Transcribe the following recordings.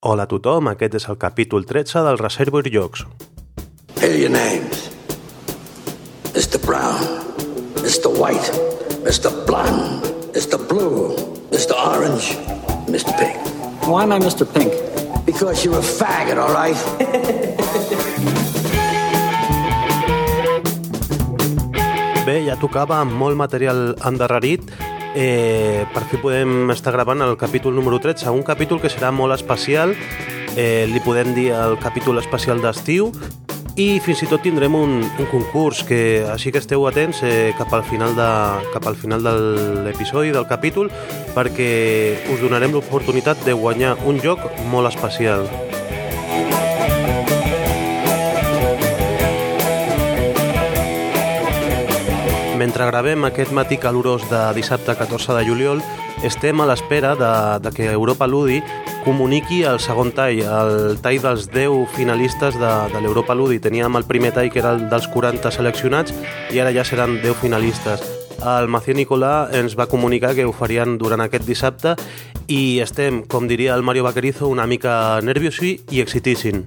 Hola a tothom, aquest és el capítol 13 del Reservoir Jocs. Are your names. Mr. Brown, Mr. White, Mr. Blonde, Mr. Blue, Mr. Orange, Mr. Pink. Why am I Mr. Pink? Because you're a faggot, all right? Bé, ja tocava amb molt material endarrerit. Eh, per fi podem estar gravant el capítol número 13, un capítol que serà molt especial. Eh, li podem dir el capítol especial d'estiu i fins i tot tindrem un, un concurs que així que esteu atents eh, cap al final de, cap al final de l'episodi del capítol perquè us donarem l'oportunitat de guanyar un joc molt especial. Mentre gravem aquest matí calorós de dissabte 14 de juliol, estem a l'espera de, de que Europa Ludi comuniqui el segon tall, el tall dels 10 finalistes de, de l'Europa Ludi. Teníem el primer tall, que era el dels 40 seleccionats, i ara ja seran 10 finalistes. El Macié Nicolà ens va comunicar que ho farien durant aquest dissabte i estem, com diria el Mario Vaquerizo, una mica nerviosi i excitíssim.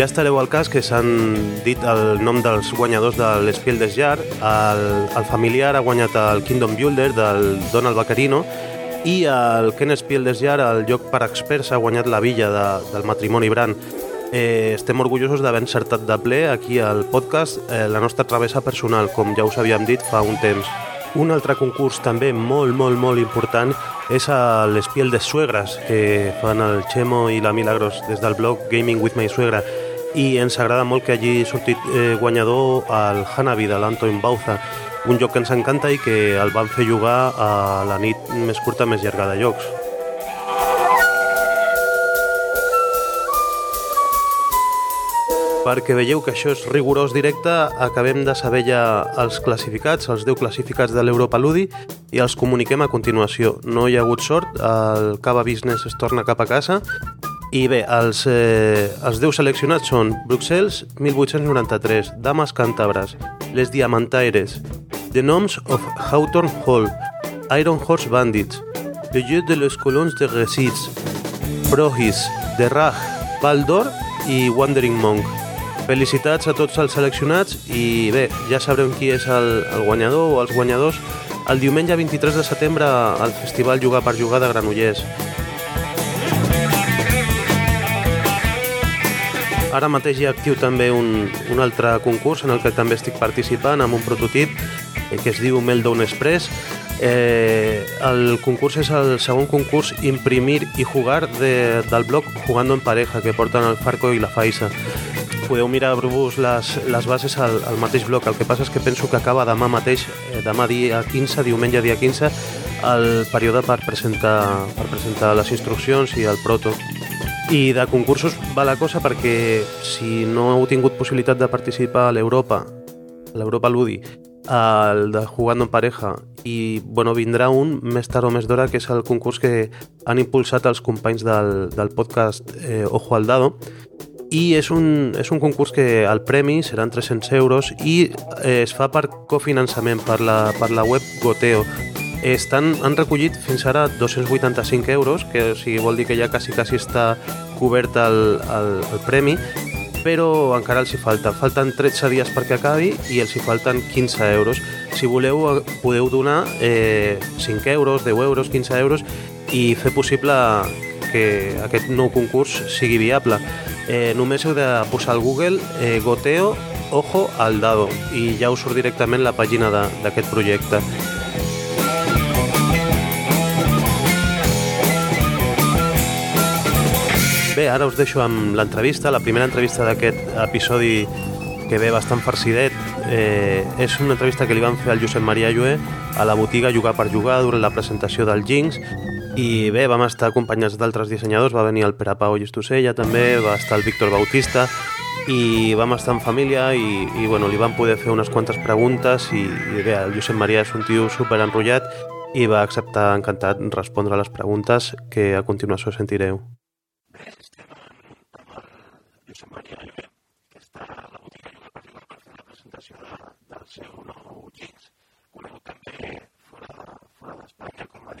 Ja estareu al cas que s'han dit el nom dels guanyadors de l'Espiel des Jar. El, el familiar ha guanyat el Kingdom Builder del Donald Bacarino i el Ken Spiel des Jar, el lloc per experts, ha guanyat la villa de, del matrimoni Brand. Eh, estem orgullosos d'haver encertat de ple aquí al podcast eh, la nostra travessa personal, com ja us havíem dit fa un temps. Un altre concurs també molt, molt, molt important és l'Espiel de Suegres, que fan el Chemo i la Milagros des del blog Gaming with My Suegra i ens agrada molt que hagi sortit eh, guanyador el Hanabi de l'Anton Bauza, un joc que ens encanta i que el van fer jugar a la nit més curta, més llarga de jocs. Perquè veieu que això és rigorós directe, acabem de saber ja els classificats, els 10 classificats de l'Europa Ludi, i els comuniquem a continuació. No hi ha hagut sort, el Cava Business es torna cap a casa, i bé, els, eh, els 10 seleccionats són Bruxelles, 1893, Dames Càntabres, Les Diamantaires, The Noms of Hawthorne Hall, Iron Horse Bandits, Le Jeu de les Colons de Resits, Prohis, The Raj, Baldor i Wandering Monk. Felicitats a tots els seleccionats i bé, ja sabrem qui és el, el guanyador o els guanyadors el diumenge 23 de setembre al Festival Jugar per Jugar de Granollers. Ara mateix hi ha actiu també un, un altre concurs en el que també estic participant amb un prototip eh, que es diu Meltdown Express. Eh, el concurs és el segon concurs Imprimir i Jugar de, del blog Jugando en Pareja que porten el Farco i la Faisa. Podeu mirar-vos les, les bases al, al mateix blog. El que passa és que penso que acaba demà mateix, eh, demà dia 15, diumenge dia 15, el període per presentar, per presentar les instruccions i el proto. I de concursos va la cosa perquè si no heu tingut possibilitat de participar a l'Europa, a l'Europa Ludi, al de Jugando en Pareja, i bueno, vindrà un més tard o més d'hora, que és el concurs que han impulsat els companys del, del podcast eh, Ojo al Dado, i és un, és un concurs que el premi seran 300 euros i eh, es fa per cofinançament per la, per la web Goteo, estan, han recollit fins ara 285 euros, que o sigui, vol dir que ja quasi, quasi està cobert el, el, el premi, però encara els hi falta. Falten 13 dies perquè acabi i els hi falten 15 euros. Si voleu, podeu donar eh, 5 euros, 10 euros, 15 euros i fer possible que aquest nou concurs sigui viable. Eh, només heu de posar al Google eh, Goteo Ojo al Dado i ja us surt directament la pàgina d'aquest projecte. Bé, ara us deixo amb l'entrevista, la primera entrevista d'aquest episodi que ve bastant farcidet. Eh, és una entrevista que li van fer al Josep Maria Llué a la botiga Jugar per Jugar durant la presentació del Jinx i bé, vam estar acompanyats d'altres dissenyadors, va venir el Pere Pau Llistosella també, va estar el Víctor Bautista i vam estar en família i, i bueno, li vam poder fer unes quantes preguntes i, i bé, el Josep Maria és un tio super enrotllat i va acceptar encantat respondre a les preguntes que a continuació sentireu.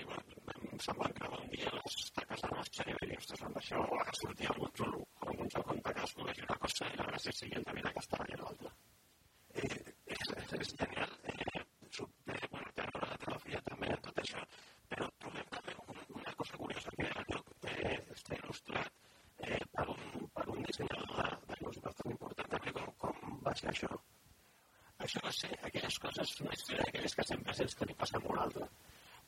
i van, van s'embarcava un dia les taques de marxa i vaig dir, amb això a sortir algun xulo, algun segon vaig una cosa i la gràcia siguiente ve d'aquesta i. Eh, és, és, és genial, eh, super, bueno, té una també tot això, però trobem també una, una cosa curiosa que el lloc eh, està il·lustrat eh, per, un, per un dissenyador de, de l'ús bastant important també com, com va ser això això va ser aquelles coses, una història d'aquelles que sempre sents que li passa a altre.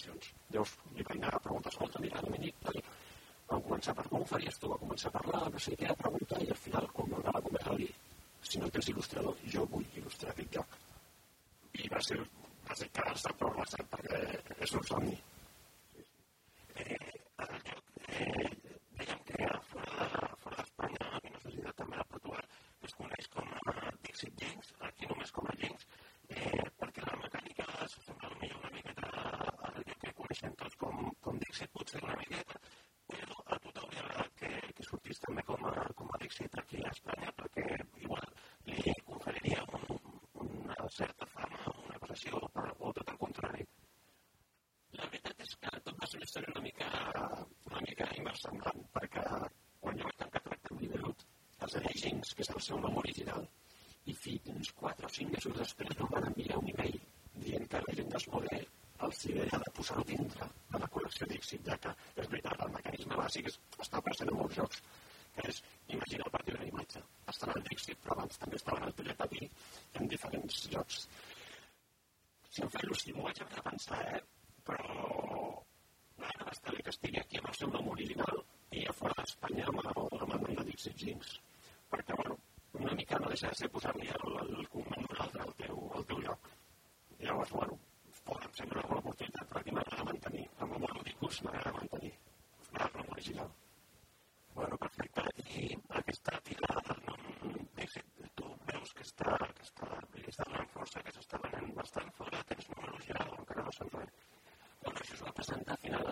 Christians que és el seu nom original, i fins 4 o 5 mesos després em van enviar un e-mail dient que la gent d'Esmodel els idea de posar-ho dintre de la col·lecció d'èxit, ja que és veritat, el mecanisme bàsic està present en molts jocs,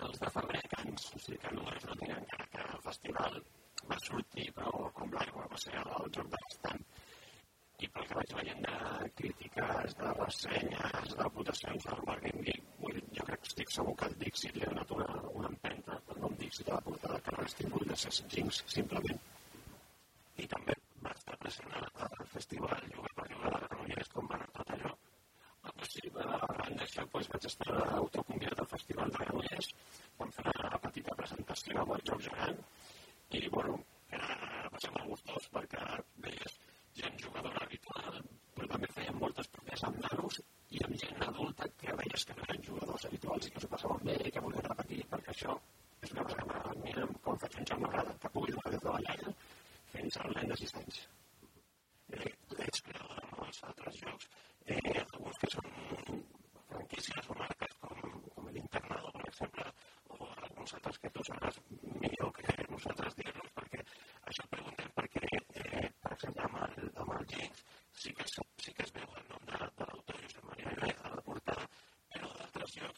finals de febrer, Cans, o sigui que no és no tenen encara que el festival va sortir, però com l'aigua va ser el joc de l'estat I pel que vaig veient de crítiques, de ressenyes, de votacions del Bargain Geek, jo crec que estic segur que el Dixit li ha donat una, una empenta, però no nom Dixit a la portada, que no hagués tingut de ser Jinx, simplement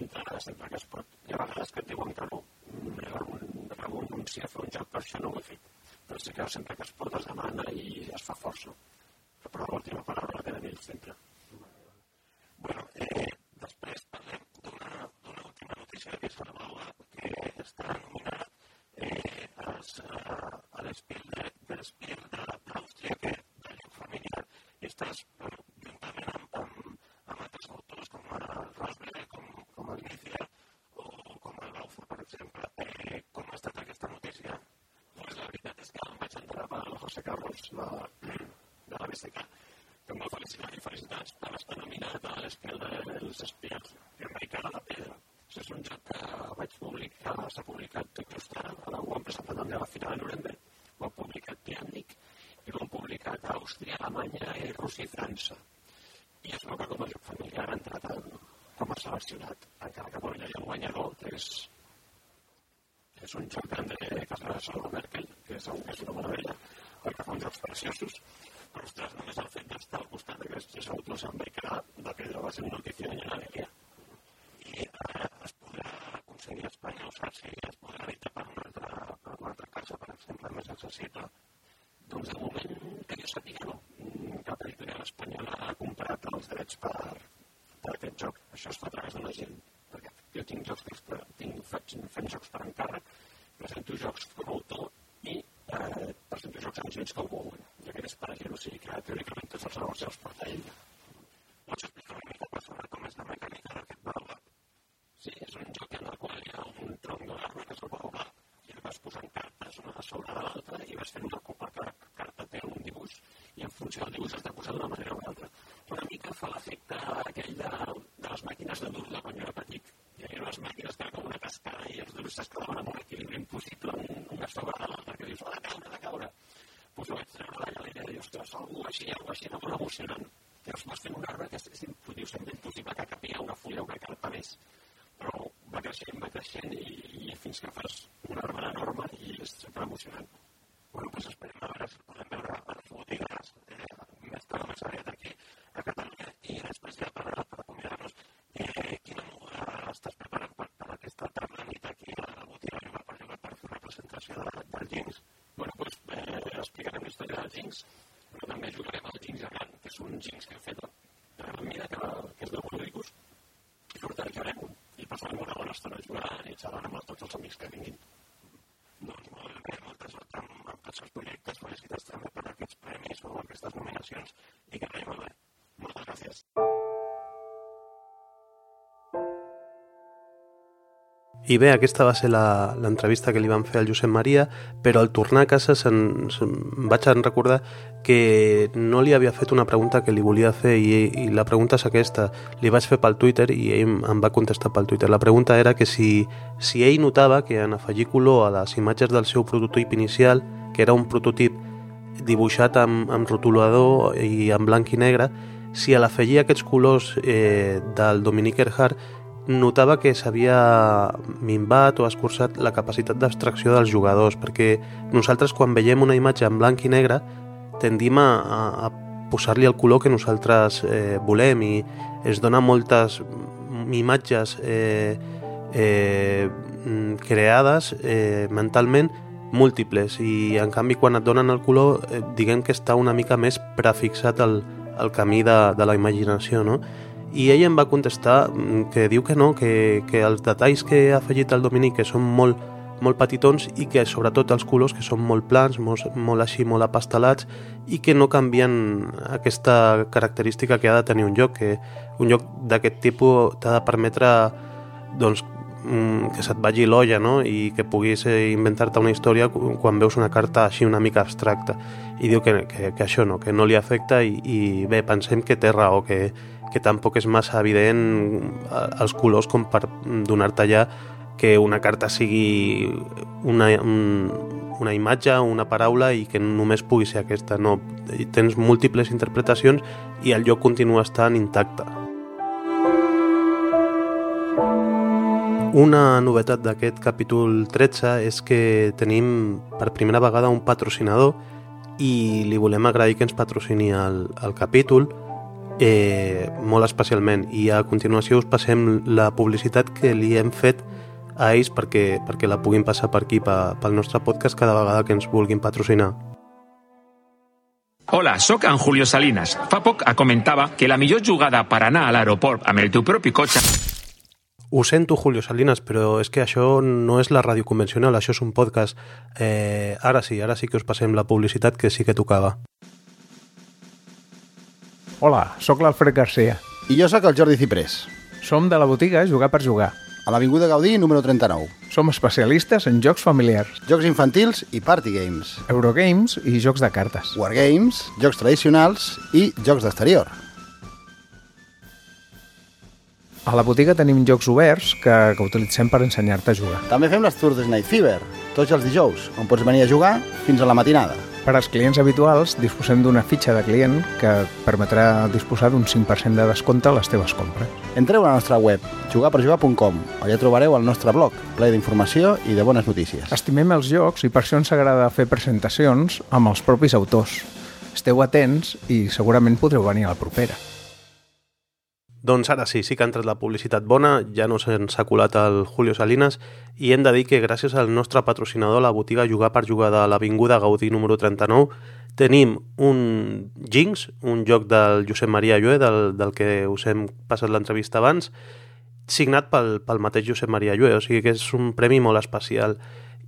entre, sempre que es pot. Hi ha vegades que et diuen que no, he a fer un joc, per això no ho he fet. Però sí que sempre que es pot es demana i es fa força. Però l'última paraula la tenen ells sempre. Bueno, eh, després parlem d'una última notícia que s'elevava, que està nominada eh, als, a, eh, a l'estil de, de l'estil d'Àustria, que de lloc familiar, i estàs entrar pel José Carlos la, de la BSK, que em va felicitar i felicitats per estar nominat a l'Espiel dels que em vaig cagar la pedra. Això és un joc que vaig publicar, s'ha publicat tot just ara, ho han presentat també a la Fira de Nuremberg, ho ha publicat Pianic i ho han publicat a Àustria, Alemanya, i Rússia i França. I es veu que com a joc familiar ha entrat en, com a seleccionat, encara que bueno, hi ha el guanyador, que és, és un joc d'André Casasola Merkel, que és, és una meravella, perquè fa uns jocs preciosos, però ostres, només el fet d'estar al costat d'aquests autors em vaig quedar de pedra, va ser una notícia en una alegria. I eh, es podrà aconseguir a Espanya, o saps si es podrà editar per una altra, per una altra casa, per exemple, més accessible. Doncs de moment, que jo sàpiga, no. Cap editorial espanyola ha comprat els drets per, per aquest joc. Això es fa a través d'una gent, perquè jo tinc jocs que tinc, faig, fent jocs per encàrrec, presento jocs com a autor i eh, presento jocs amb gens com Google. I aquest és per a gent, o sigui que teòricament tots els negocis els porta ell. Pots explicar una mica sobre com és la mecànica d'aquest baobab? Sí, és un joc en el qual hi ha un tronc de l'arbre que és el baobab i el vas posant cartes una sobre l'altra i vas fent una copa cada carta té un dibuix i en funció del dibuix has de posar d'una manera o una altra. Una mica fa l'efecte aquell de, de les màquines de dur de quan jo era petit. Hi havia unes màquines que era com una cascada i els durs es quedaven amb un equilibri impossible una sobre l'altra que dius, ha de caure, ha de caure. Doncs ho vaig treure d'allà ostres, algú així, algú així, era molt emocionant. Llavors vas fent un arbre que és, dius, sembla impossible que capia una fulla una carta més però va creixent, va creixent i, i fins que fas un arbre enorme i és sempre emocionant. I bé, aquesta va ser l'entrevista que li van fer al Josep Maria, però al tornar a casa se'n, se'n vaig recordar que no li havia fet una pregunta que li volia fer i, i la pregunta és aquesta. Li vaig fer pel Twitter i ell em va contestar pel Twitter. La pregunta era que si, si ell notava que en afegir color a les imatges del seu prototip inicial, que era un prototip dibuixat amb, amb rotulador i en blanc i negre, si a l'afegir aquests colors eh, del Dominique Erhard notava que s'havia minvat o escurçat la capacitat d'abstracció dels jugadors, perquè nosaltres quan veiem una imatge en blanc i negre tendim a, a posar-li el color que nosaltres eh, volem i es dona moltes imatges eh, eh, creades eh, mentalment múltiples i en canvi quan et donen el color eh, diguem que està una mica més prefixat al, al camí de, de la imaginació no? I ell em va contestar mm, que diu que no, que, que els detalls que ha afegit el Dominic que són molt, molt petitons i que sobretot els colors que són molt plans, molt, molt així, molt apastelats i que no canvien aquesta característica que ha de tenir un joc, que un joc d'aquest tipus t'ha de permetre doncs, mm, que se't vagi l'olla no? i que puguis eh, inventar-te una història quan veus una carta així una mica abstracta i diu que, que, que això no, que no li afecta i, i bé, pensem que té raó, que, que tampoc és massa evident els colors com per donar-te ja que una carta sigui una, un, una imatge, una paraula i que només pugui ser aquesta. No, tens múltiples interpretacions i el lloc continua estant intacte. Una novetat d'aquest capítol 13 és que tenim per primera vegada un patrocinador i li volem agrair que ens patrocini el, el capítol eh, molt especialment i a continuació us passem la publicitat que li hem fet a ells perquè, perquè la puguin passar per aquí, pel nostre podcast, cada vegada que ens vulguin patrocinar. Hola, sóc en Julio Salinas. Fa poc comentava que la millor jugada per anar a l'aeroport amb el teu propi cotxe... Ho sento, Julio Salinas, però és que això no és la ràdio convencional, això és un podcast. Eh, ara sí, ara sí que us passem la publicitat que sí que tocava. Hola, sóc l'Alfred Garcia. I jo sóc el Jordi Ciprés. Som de la botiga Jugar per Jugar. A l'Avinguda Gaudí, número 39. Som especialistes en jocs familiars, Jocs infantils i party games. Eurogames i jocs de cartes. Wargames, jocs tradicionals i jocs d'exterior. A la botiga tenim jocs oberts que, que utilitzem per ensenyar-te a jugar. També fem les tours de Night Fever, tots els dijous, on pots venir a jugar fins a la matinada. Per als clients habituals disposem d'una fitxa de client que et permetrà disposar d'un 5% de descompte a les teves compres. Entreu a la nostra web, jugarperjugar.com, allà trobareu el nostre blog, ple d'informació i de bones notícies. Estimem els jocs i per això ens agrada fer presentacions amb els propis autors. Esteu atents i segurament podreu venir a la propera. Doncs ara sí, sí que ha entrat la publicitat bona, ja no se'ns ha colat el Julio Salinas i hem de dir que gràcies al nostre patrocinador, la botiga Jugar per Jugar de l'Avinguda Gaudí número 39, tenim un Jinx, un joc del Josep Maria Llué, del, del que us hem passat l'entrevista abans, signat pel, pel mateix Josep Maria Llué, o sigui que és un premi molt especial.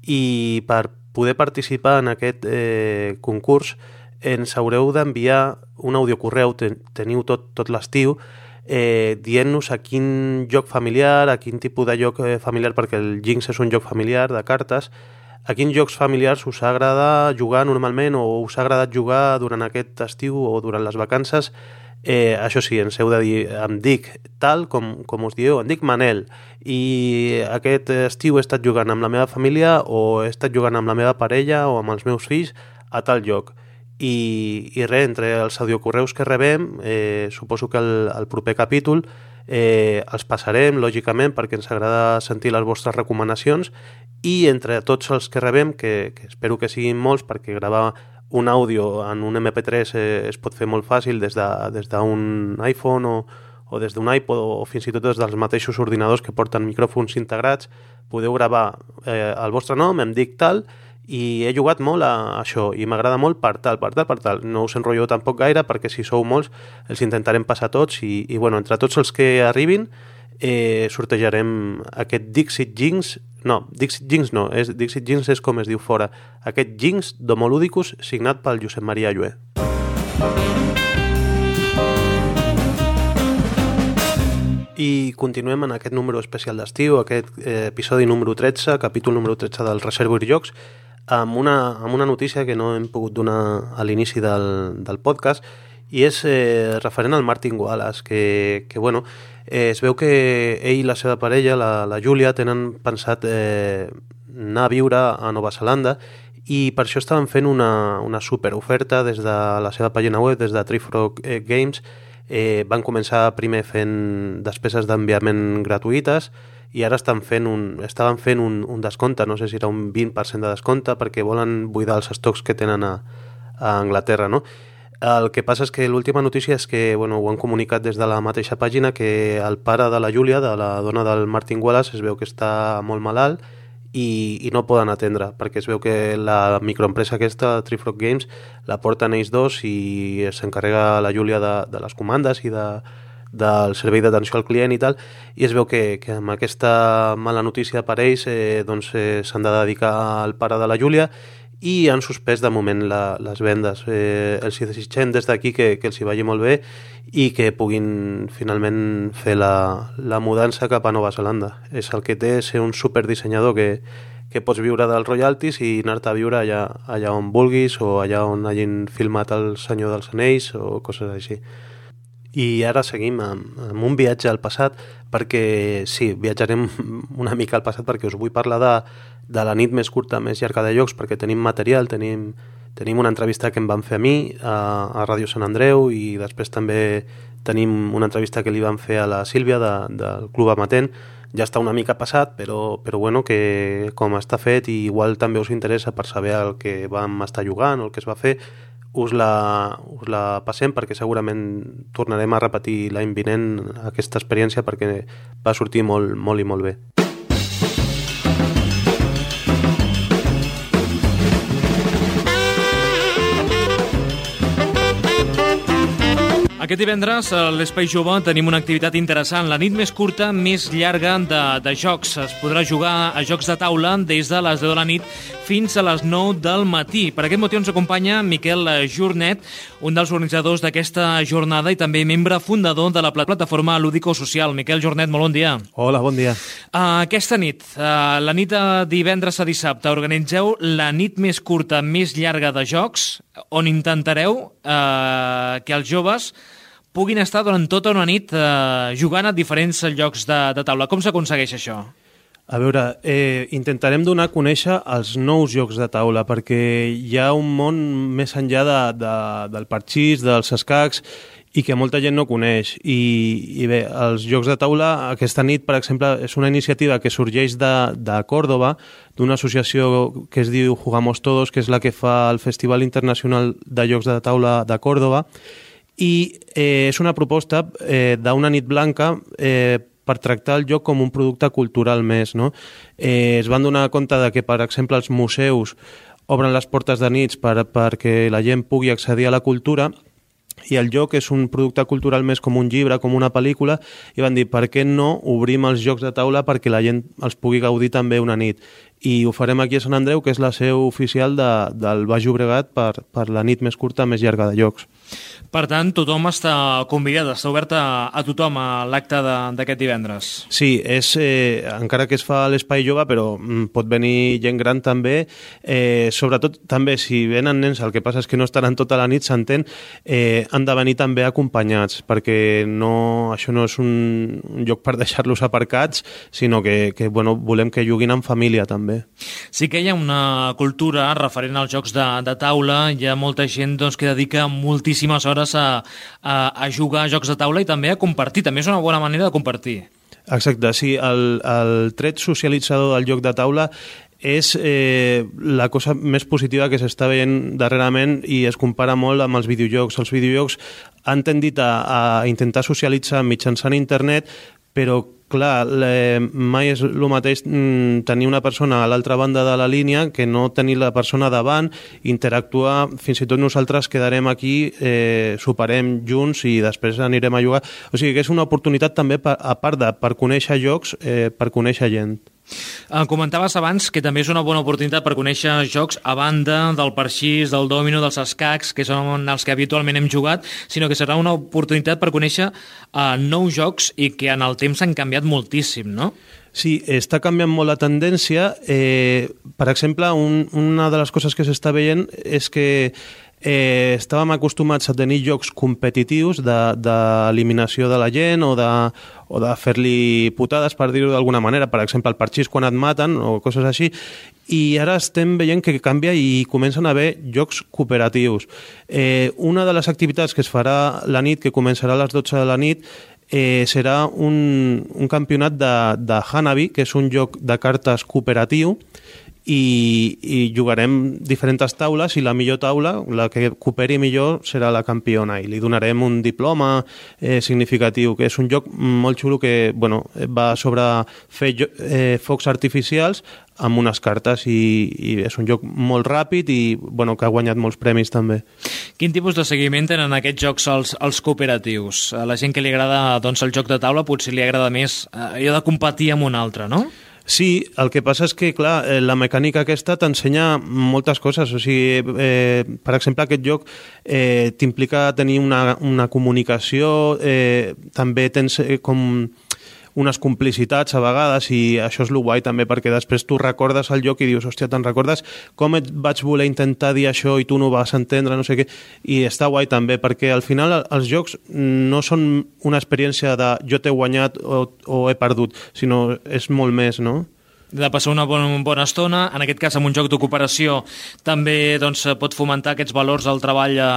I per poder participar en aquest eh, concurs ens haureu d'enviar un audiocorreu, ten, teniu tot, tot l'estiu, eh, dient-nos a quin joc familiar, a quin tipus de joc eh, familiar, perquè el Jinx és un joc familiar de cartes, a quins jocs familiars us agrada jugar normalment o us ha agradat jugar durant aquest estiu o durant les vacances. Eh, això sí, ens heu de dir, em dic tal, com, com us dieu, em dic Manel, i aquest estiu he estat jugant amb la meva família o he estat jugant amb la meva parella o amb els meus fills a tal lloc i, i res, entre els audiocorreus que rebem, eh, suposo que el, el proper capítol eh, els passarem, lògicament, perquè ens agrada sentir les vostres recomanacions. I entre tots els que rebem, que, que espero que siguin molts, perquè gravar un àudio en un MP3 eh, es pot fer molt fàcil des d'un de, des iPhone o, o des d'un iPod o fins i tot des dels mateixos ordinadors que porten micròfons integrats, podeu gravar eh, el vostre nom, em dic tal, he jugat molt a això i m'agrada molt per tal, per tal, per tal. No us enrotllo tampoc gaire perquè si sou molts els intentarem passar tots i, i bueno, entre tots els que arribin eh, sortejarem aquest Dixit Jinx no, Dixit Jinx no, és, Dixit Jinx és com es diu fora aquest Jinx d'Homoludicus signat pel Josep Maria Llué I continuem en aquest número especial d'estiu, aquest eh, episodi número 13, capítol número 13 del Reservoir Jocs, amb una, amb una notícia que no hem pogut donar a l'inici del, del podcast i és eh, referent al Martin Wallace, que, que bueno, eh, es veu que ell i la seva parella, la, la Júlia, tenen pensat eh, anar a viure a Nova Zelanda i per això estaven fent una, una super oferta des de la seva pàgina web, des de Trifrog eh, Games, eh, van començar primer fent despeses d'enviament gratuïtes i ara estan fent un, estaven fent un, un descompte, no sé si era un 20% de descompte, perquè volen buidar els estocs que tenen a, a Anglaterra, no? El que passa és que l'última notícia és que bueno, ho han comunicat des de la mateixa pàgina que el pare de la Júlia, de la dona del Martin Wallace, es veu que està molt malalt i, i no poden atendre, perquè es veu que la microempresa aquesta, Trifrog Games, la porten ells dos i s'encarrega la Júlia de, de les comandes i de, del servei d'atenció al client i tal, i es veu que, que amb aquesta mala notícia per ells eh, doncs, eh, s'han de dedicar al pare de la Júlia i han suspès de moment la, les vendes. Eh, els desitgem des d'aquí que, que els hi vagi molt bé i que puguin finalment fer la, la mudança cap a Nova Zelanda. És el que té ser un superdissenyador que, que pots viure dels royalties i anar-te a viure allà, allà on vulguis o allà on hagin filmat el Senyor dels Anells o coses així. I ara seguim amb, amb un viatge al passat perquè, sí, viatjarem una mica al passat perquè us vull parlar de, de la nit més curta, més llarga de llocs perquè tenim material, tenim, tenim una entrevista que em van fer a mi a, a Ràdio Sant Andreu i després també tenim una entrevista que li van fer a la Sílvia de, del Club Amatent. Ja està una mica passat, però, però bueno, que com està fet i igual també us interessa per saber el que vam estar jugant o el que es va fer, us la, us la passem perquè segurament tornarem a repetir l'any vinent aquesta experiència perquè va sortir molt, molt i molt bé. Aquest divendres a l'Espai Jove tenim una activitat interessant, la nit més curta, més llarga de, de jocs. Es podrà jugar a jocs de taula des de les 10 de la nit fins a les 9 del matí. Per aquest motiu ens acompanya Miquel Jornet, un dels organitzadors d'aquesta jornada i també membre fundador de la plataforma Lúdico Social. Miquel Jornet, molt bon dia. Hola, bon dia. Uh, aquesta nit, uh, la nit de divendres a dissabte, organitzeu la nit més curta, més llarga de jocs, on intentareu uh, que els joves puguin estar durant tota una nit eh, jugant a diferents llocs de, de taula. Com s'aconsegueix això? A veure, eh, intentarem donar a conèixer els nous jocs de taula, perquè hi ha un món més enllà de, de, del parxís, dels escacs, i que molta gent no coneix. I, I bé, els jocs de taula, aquesta nit, per exemple, és una iniciativa que sorgeix de, de Còrdoba, d'una associació que es diu Jugamos Todos, que és la que fa el Festival Internacional de Jocs de Taula de Còrdoba, i eh, és una proposta eh, d'una nit blanca eh, per tractar el joc com un producte cultural més. No? Eh, es van donar compte de que, per exemple, els museus obren les portes de nits per, perquè la gent pugui accedir a la cultura i el joc és un producte cultural més com un llibre, com una pel·lícula, i van dir, per què no obrim els jocs de taula perquè la gent els pugui gaudir també una nit? I ho farem aquí a Sant Andreu, que és la seu oficial de, del Baix Llobregat per, per la nit més curta, més llarga de jocs. Per tant, tothom està convidat, està obert a, a tothom a l'acte d'aquest divendres. Sí, és, eh, encara que es fa a l'Espai Jove, però mm, pot venir gent gran també. Eh, sobretot, també, si venen nens, el que passa és que no estaran tota la nit, s'entén, eh, han de venir també acompanyats, perquè no, això no és un, un lloc per deixar-los aparcats, sinó que, que bueno, volem que juguin en família també. Sí que hi ha una cultura referent als jocs de, de taula, hi ha molta gent doncs, que dedica moltíssimes hores a, a, a jugar a jocs de taula i també a compartir. També és una bona manera de compartir. Exacte, sí. El, el tret socialitzador del joc de taula és eh, la cosa més positiva que s'està veient darrerament i es compara molt amb els videojocs. Els videojocs han tendit a, a intentar socialitzar mitjançant internet, però clar, le, mai és el mateix mm, tenir una persona a l'altra banda de la línia que no tenir la persona davant, interactuar, fins i tot nosaltres quedarem aquí, eh, superem junts i després anirem a jugar. O sigui que és una oportunitat també, per, a part de per conèixer jocs, eh, per conèixer gent. Eh, comentaves abans que també és una bona oportunitat per conèixer jocs a banda del parxís, del dòmino, dels escacs, que són els que habitualment hem jugat, sinó que serà una oportunitat per conèixer eh, nous jocs i que en el temps han canviat moltíssim, no? Sí, està canviant molt la tendència. Eh, per exemple, un, una de les coses que s'està veient és que eh, estàvem acostumats a tenir jocs competitius d'eliminació de, de la gent o de, o de fer-li putades, per dir-ho d'alguna manera, per exemple, el parxís quan et maten o coses així, i ara estem veient que canvia i comencen a haver jocs cooperatius. Eh, una de les activitats que es farà la nit, que començarà a les 12 de la nit, eh, serà un, un campionat de, de Hanabi, que és un joc de cartes cooperatiu, i, i jugarem diferents taules i la millor taula, la que cooperi millor, serà la campiona i li donarem un diploma eh, significatiu, que és un joc molt xulo que bueno, va sobre fer eh, focs artificials amb unes cartes i, i és un joc molt ràpid i bueno, que ha guanyat molts premis també. Quin tipus de seguiment tenen aquests jocs als, als cooperatius? A la gent que li agrada doncs, el joc de taula potser li agrada més eh, allò de competir amb un altre, no? Sí, el que passa és que, clar, eh, la mecànica aquesta t'ensenya moltes coses. O sigui, eh, per exemple, aquest joc eh, t'implica tenir una, una comunicació, eh, també tens eh, com unes complicitats a vegades i això és el guai també perquè després tu recordes el lloc i dius, hòstia, te'n recordes com et vaig voler intentar dir això i tu no vas entendre, no sé què, i està guai també perquè al final els jocs no són una experiència de jo t'he guanyat o, o he perdut, sinó és molt més, no? de passar una bona, bona estona. En aquest cas, amb un joc de cooperació, també doncs, pot fomentar aquests valors del treball eh,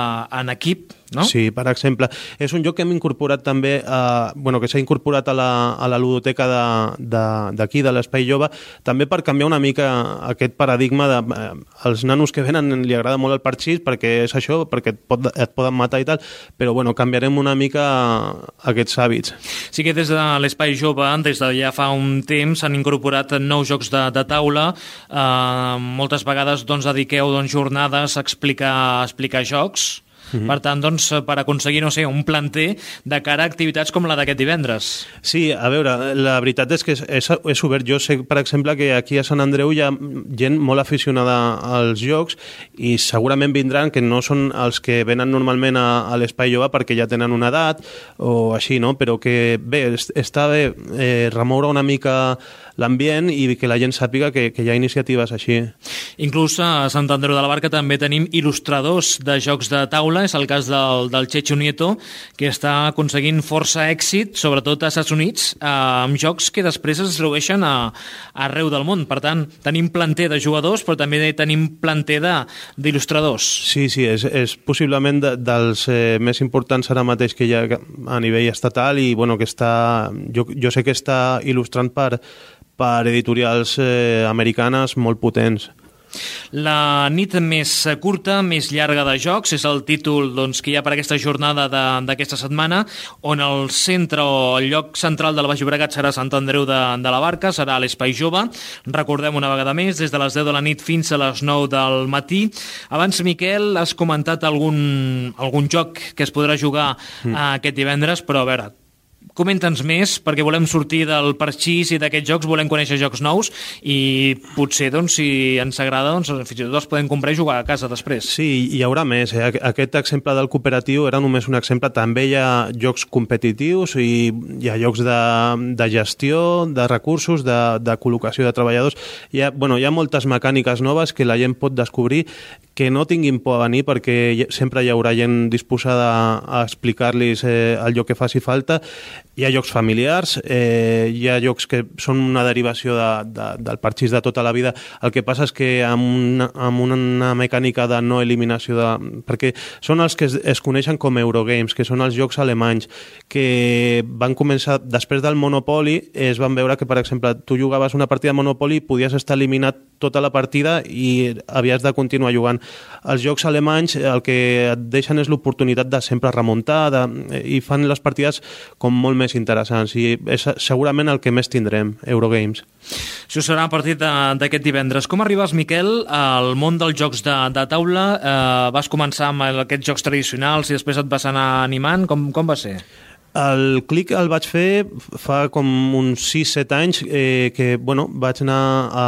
en equip, no? Sí, per exemple. És un joc que hem incorporat també, eh, bueno, que s'ha incorporat a la, a la ludoteca d'aquí, de, de, de l'Espai Jove, també per canviar una mica aquest paradigma de... Eh, els nanos que venen li agrada molt el parxís perquè és això, perquè et, pot, et poden matar i tal, però bueno, canviarem una mica aquests hàbits. Sí que des de l'Espai Jove, des de ja fa un temps, s'han incorporat nous jocs de, de taula. Eh, moltes vegades doncs, dediqueu doncs, jornades a explicar, a explicar jocs -hmm. Per tant, doncs, per aconseguir, no sé, un planter de cara a activitats com la d'aquest divendres. Sí, a veure, la veritat és que és, és, és obert. Jo sé, per exemple, que aquí a Sant Andreu hi ha gent molt aficionada als jocs i segurament vindran que no són els que venen normalment a, a l'Espai Jove perquè ja tenen una edat o així, no? Però que bé, està bé eh, remoure una mica l'ambient i que la gent sàpiga que, que hi ha iniciatives així. Inclús a Sant Andreu de la Barca també tenim il·lustradors de jocs de taula, és el cas del, del Checho Nieto, que està aconseguint força èxit, sobretot a Estats Units, eh, amb jocs que després es distribueixen a, a arreu del món. Per tant, tenim planter de jugadors, però també tenim planter d'il·lustradors. Sí, sí, és, és possiblement de, dels eh, més importants ara mateix que hi ha a nivell estatal i bueno, que està, jo, jo sé que està il·lustrant per, per editorials eh, americanes molt potents. La nit més curta, més llarga de jocs, és el títol doncs, que hi ha per aquesta jornada d'aquesta setmana, on el centre o el lloc central del Baix Llobregat serà Sant Andreu de, de la Barca, serà l'Espai Jove. Recordem una vegada més, des de les 10 de la nit fins a les 9 del matí. Abans, Miquel, has comentat algun, algun joc que es podrà jugar mm. aquest divendres, però a veure, Comenta'ns més, perquè volem sortir del parxís i d'aquests jocs, volem conèixer jocs nous i potser, doncs, si ens agrada, doncs, fins i tot els podem comprar i jugar a casa després. Sí, hi haurà més. Eh? Aquest exemple del cooperatiu era només un exemple. També hi ha jocs competitius i hi ha jocs de, de gestió, de recursos, de, de col·locació de treballadors. Hi ha, bueno, hi ha moltes mecàniques noves que la gent pot descobrir que no tinguin por a venir perquè sempre hi haurà gent disposada a explicar-los eh, lloc que faci falta hi ha jocs familiars, eh, hi ha jocs que són una derivació de, de, del parxís de tota la vida. El que passa és que amb una, amb una mecànica de no eliminació, de, perquè són els que es, es coneixen com Eurogames, que són els jocs alemanys, que van començar, després del Monopoly, es van veure que, per exemple, tu jugaves una partida de Monopoly, podies estar eliminat tota la partida i havies de continuar jugant. Els jocs alemanys el que et deixen és l'oportunitat de sempre remuntar de, i fan les partides com molt més interessants i és segurament el que més tindrem, Eurogames. Això serà a partir d'aquest divendres. Com arribes, Miquel, al món dels jocs de, de taula? Eh, vas començar amb aquests jocs tradicionals i després et vas anar animant? Com, com va ser? El clic el vaig fer fa com uns 6-7 anys eh, que bueno, vaig anar a,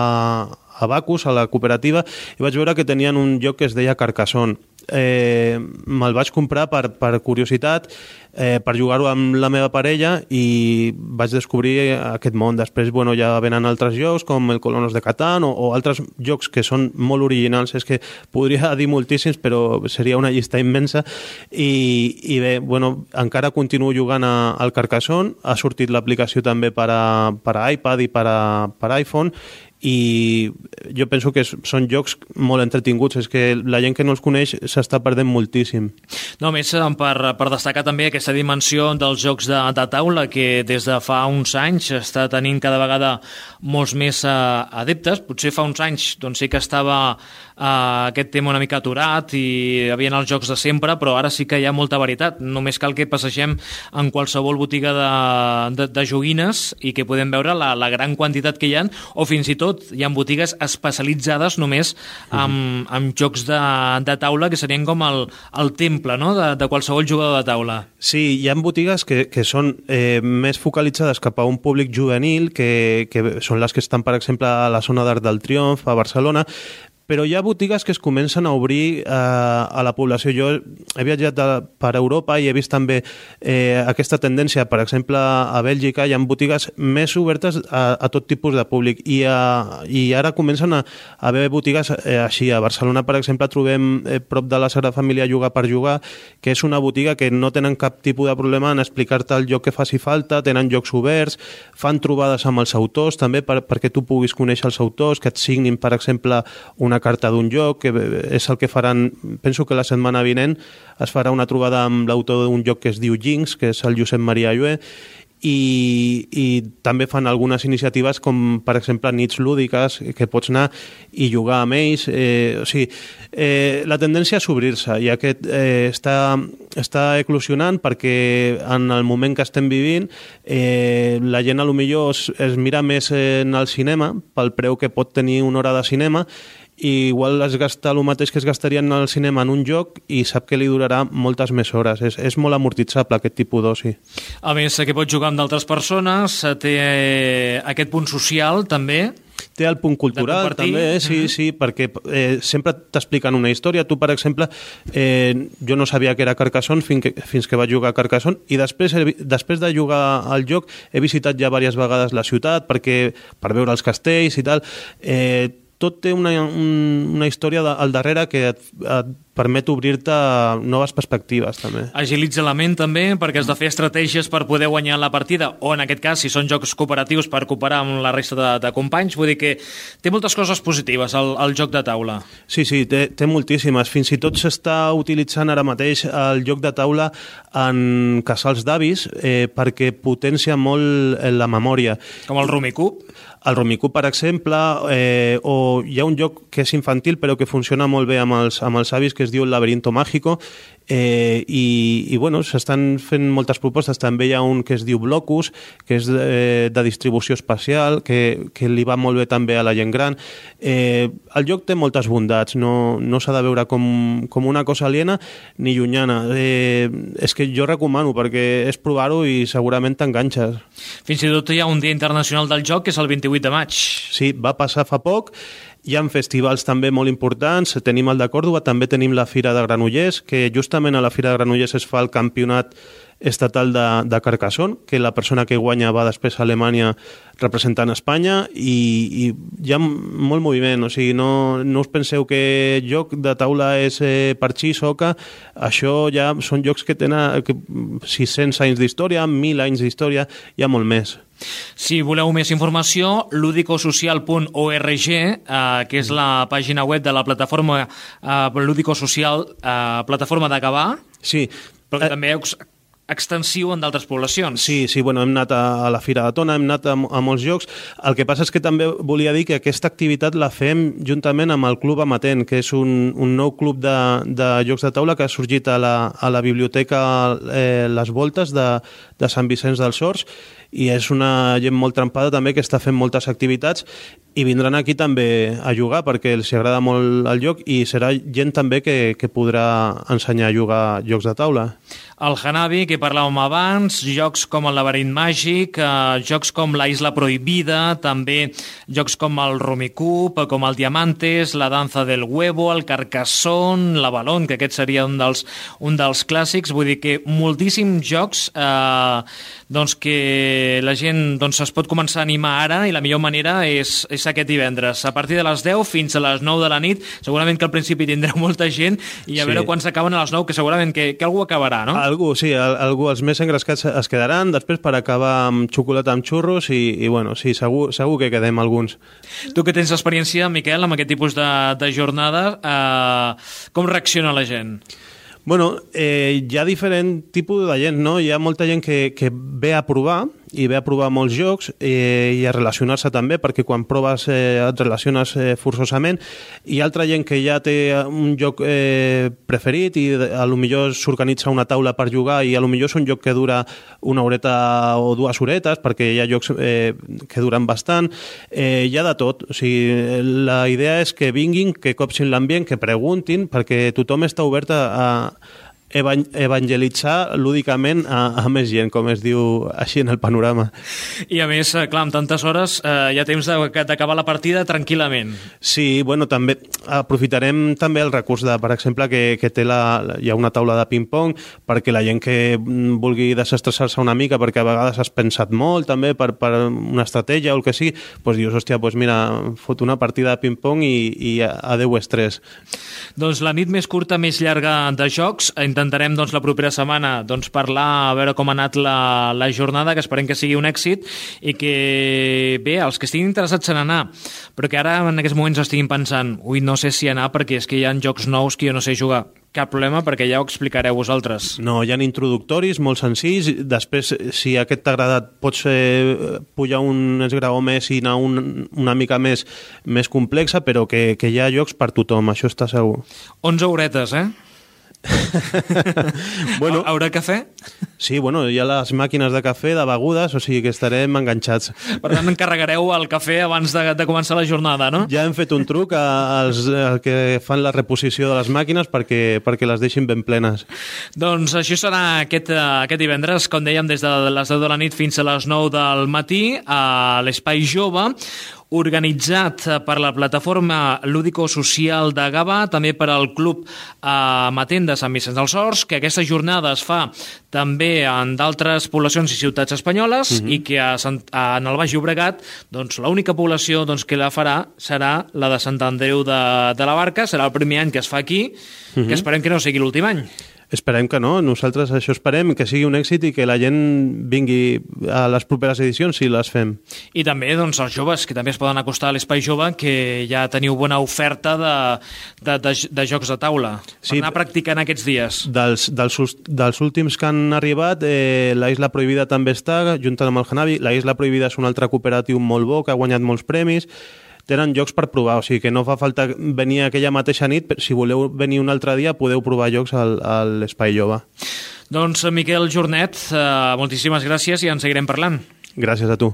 a Bacus, a la cooperativa, i vaig veure que tenien un lloc que es deia Carcassonne eh, me'l vaig comprar per, per curiositat, eh, per jugar-ho amb la meva parella i vaig descobrir aquest món. Després bueno, ja venen altres jocs com el Colonos de Catan o, o altres jocs que són molt originals. És que podria dir moltíssims, però seria una llista immensa. I, i bé, bueno, encara continuo jugant a, al Carcassonne. Ha sortit l'aplicació també per a, per a iPad i per a, per a iPhone i jo penso que són jocs molt entretinguts, és que la gent que no els coneix s'està perdent moltíssim. No, més eh, per, per destacar també aquesta dimensió dels jocs de, de taula que des de fa uns anys està tenint cada vegada molts més uh, adeptes, potser fa uns anys doncs sí que estava uh, aquest tema una mica aturat i hi havia els jocs de sempre, però ara sí que hi ha molta varietat, només cal que passegem en qualsevol botiga de, de, de joguines i que podem veure la, la gran quantitat que hi ha, o fins i tot tot hi ha botigues especialitzades només amb, amb jocs de, de taula que serien com el, el temple no? de, de qualsevol jugador de taula. Sí, hi ha botigues que, que són eh, més focalitzades cap a un públic juvenil, que, que són les que estan, per exemple, a la zona d'Arc del Triomf, a Barcelona, però hi ha botigues que es comencen a obrir eh, a la població. Jo he viatjat de, per Europa i he vist també eh, aquesta tendència. Per exemple, a Bèlgica hi ha botigues més obertes a, a tot tipus de públic i, a, i ara comencen a, a haver botigues eh, així. A Barcelona, per exemple, trobem eh, prop de la Sagrada Família Jugar per Jugar, que és una botiga que no tenen cap tipus de problema en explicar-te el lloc que faci falta, tenen jocs oberts, fan trobades amb els autors també per, perquè tu puguis conèixer els autors, que et signin, per exemple, una una carta d'un joc, que és el que faran, penso que la setmana vinent es farà una trobada amb l'autor d'un joc que es diu Jinx, que és el Josep Maria Llué, i, i també fan algunes iniciatives com per exemple nits lúdiques que pots anar i jugar amb ells. Eh, o sigui, eh, la tendència és obrir-se i aquest eh, està, està eclosionant perquè en el moment que estem vivint eh, la gent a lo millor es, es mira més en el cinema pel preu que pot tenir una hora de cinema i igual es gasta el mateix que es gastarien al cinema en un joc i sap que li durarà moltes més hores. És, és molt amortitzable aquest tipus d'oci. A més, que pot jugar amb d'altres persones, eh, té eh, aquest punt social també, té el punt cultural també, eh? sí, Mhm. sí, perquè eh, sempre t'expliquen una història. Tu, per exemple, eh, jo no sabia que era Carcassonne fins que, fins que vaig jugar a Carcassonne i després, he després de jugar al joc he visitat ja diverses vegades la ciutat perquè, per veure els castells i tal. Eh, tot té una, un, una història de, al darrere que et, et permet obrir-te noves perspectives també. agilitza la ment també perquè has de fer estratègies per poder guanyar la partida o en aquest cas si són jocs cooperatius per cooperar amb la resta de, de companys vull dir que té moltes coses positives el, el joc de taula Sí, sí, té, té moltíssimes. Fins i tot s'està utilitzant ara mateix el joc de taula en casals d'avis eh, perquè potencia molt eh, la memòria. com el Rumicoup El Rumicu, per exemple, eh, o hi ha un joc que és infantil però que funciona molt bé amb els, amb els avis que es diu El laberinto mágico eh, i, i bueno, s'estan fent moltes propostes. També hi ha un que es diu Blocus, que és de, de distribució espacial, que, que li va molt bé també a la gent gran. Eh, el joc té moltes bondats, no, no s'ha de veure com, com una cosa aliena ni llunyana. Eh, és que jo recomano perquè és provar-ho i segurament t'enganxes. fins i tot hi ha un dia internacional del joc que és el 28 de maig Sí, va passar fa poc. Hi ha festivals també molt importants. Tenim el de Còrdoba, també tenim la Fira de Granollers, que justament a la Fira de Granollers es fa el campionat estatal de, de Carcassonne, que la persona que guanya va després a Alemanya representant Espanya i, i hi ha molt moviment, o sigui, no, no us penseu que joc de taula és eh, parxí, soca, això ja són jocs que tenen que, 600 anys d'història, 1.000 anys d'història, hi ha molt més. Si voleu més informació, ludicosocial.org, eh, que és la pàgina web de la plataforma eh, Ludicosocial, eh, plataforma de Gavà, Sí, però que també extensiu en d'altres poblacions. Sí, sí, bueno, hem anat a, la Fira de Tona, hem anat a, a molts llocs. El que passa és que també volia dir que aquesta activitat la fem juntament amb el Club Amatent, que és un, un nou club de, de jocs de taula que ha sorgit a la, a la biblioteca eh, Les Voltes de, de Sant Vicenç dels Horts i és una gent molt trempada també que està fent moltes activitats i vindran aquí també a jugar perquè els agrada molt el joc i serà gent també que, que podrà ensenyar a jugar jocs de taula. El Hanabi, que parlàvem abans, jocs com el Laberint Màgic, eh, jocs com la Isla Prohibida, també jocs com el Rumicup, com el Diamantes, la Danza del Huevo, el Carcassonne, la Balón, que aquest seria un dels, un dels clàssics. Vull dir que moltíssims jocs eh, doncs que la gent doncs, es pot començar a animar ara i la millor manera és, és aquest divendres. A partir de les 10 fins a les 9 de la nit, segurament que al principi tindreu molta gent i a Sí. veure quan s'acaben a les 9, que segurament que, que algú acabarà, no? Algú, sí, al- algú, els més engrescats es quedaran, després per acabar amb xocolata amb xurros i, i bueno, sí, segur, segur que quedem alguns. Tu que tens experiència, Miquel, amb aquest tipus de, de jornada, eh, com reacciona la gent? Bueno, eh, hi ha diferent tipus de gent, no? Hi ha molta gent que, que ve a provar i ve a provar molts jocs eh, i a relacionar-se també, perquè quan proves eh, et relaciones eh, forçosament. Ha altra gent que ja té un joc eh, preferit i a lo millor s'organitza una taula per jugar i a lo millor és un joc que dura una horeta o dues horetes, perquè hi ha jocs eh, que duren bastant. Eh, hi ha de tot. O sigui, la idea és que vinguin, que copsin l'ambient, que preguntin, perquè tothom està obert a, a evangelitzar lúdicament a, a més gent, com es diu així en el panorama. I a més, eh, clar, amb tantes hores eh, hi ha temps d'acabar la partida tranquil·lament. Sí, bueno, també aprofitarem també el recurs de, per exemple, que, que té la, hi ha una taula de ping-pong perquè la gent que mm, vulgui desestressar-se una mica perquè a vegades has pensat molt també per, per una estratègia o el que sigui, doncs dius, hòstia, doncs mira, fot una partida de ping-pong i, i adeu estrès. Doncs la nit més curta, més llarga de jocs. Intentarem doncs, la propera setmana doncs, parlar, a veure com ha anat la, la jornada, que esperem que sigui un èxit i que, bé, els que estiguin interessats en anar, però que ara en aquests moments estiguin pensant ui, no sé si anar perquè és que hi ha jocs nous que jo no sé jugar. Cap problema, perquè ja ho explicareu vosaltres. No, hi ha introductoris molt senzills. Després, si aquest t'ha agradat, pots eh, pujar un esgraó més i anar un, una mica més, més complexa, però que, que hi ha jocs per tothom, això està segur. 11 horetes, eh? bueno, Haurà cafè? sí, bueno, hi ha les màquines de cafè, de begudes, o sigui que estarem enganxats. Per tant, encarregareu el cafè abans de, de començar la jornada, no? Ja hem fet un truc als, als que fan la reposició de les màquines perquè, perquè les deixin ben plenes. Doncs això serà aquest, eh, aquest divendres, com dèiem, des de les 10 de la nit fins a les 9 del matí a l'Espai Jove, organitzat eh, per la plataforma lúdico-social de Gavà, també per al Club eh, Matent de Sant Vicenç dels Horts, que aquesta jornada es fa també en d'altres poblacions i ciutats espanyoles Mhm. i que a en el Baix Llobregat doncs, l'única població doncs, que la farà serà la de Sant Andreu de, de la Barca, serà el primer any que es fa aquí, Mhm. que esperem que no sigui l'últim any. Esperem que no, nosaltres això esperem, que sigui un èxit i que la gent vingui a les properes edicions si les fem. I també doncs, els joves, que també es poden acostar a l'Espai Jove, que ja teniu bona oferta de, de, de, de jocs de taula. Sí. Per anar practicant aquests dies. Dels, dels, dels últims que han arribat, eh, la Isla Prohibida també està, juntant amb el Hanabi. La Isla Prohibida és un altre cooperatiu molt bo, que ha guanyat molts premis. Tenen jocs per provar, o sigui que no fa falta venir aquella mateixa nit, però si voleu venir un altre dia podeu provar jocs al, a l'Espai Jove. Doncs, Miquel Jornet, eh, moltíssimes gràcies i en seguirem parlant. Gràcies a tu.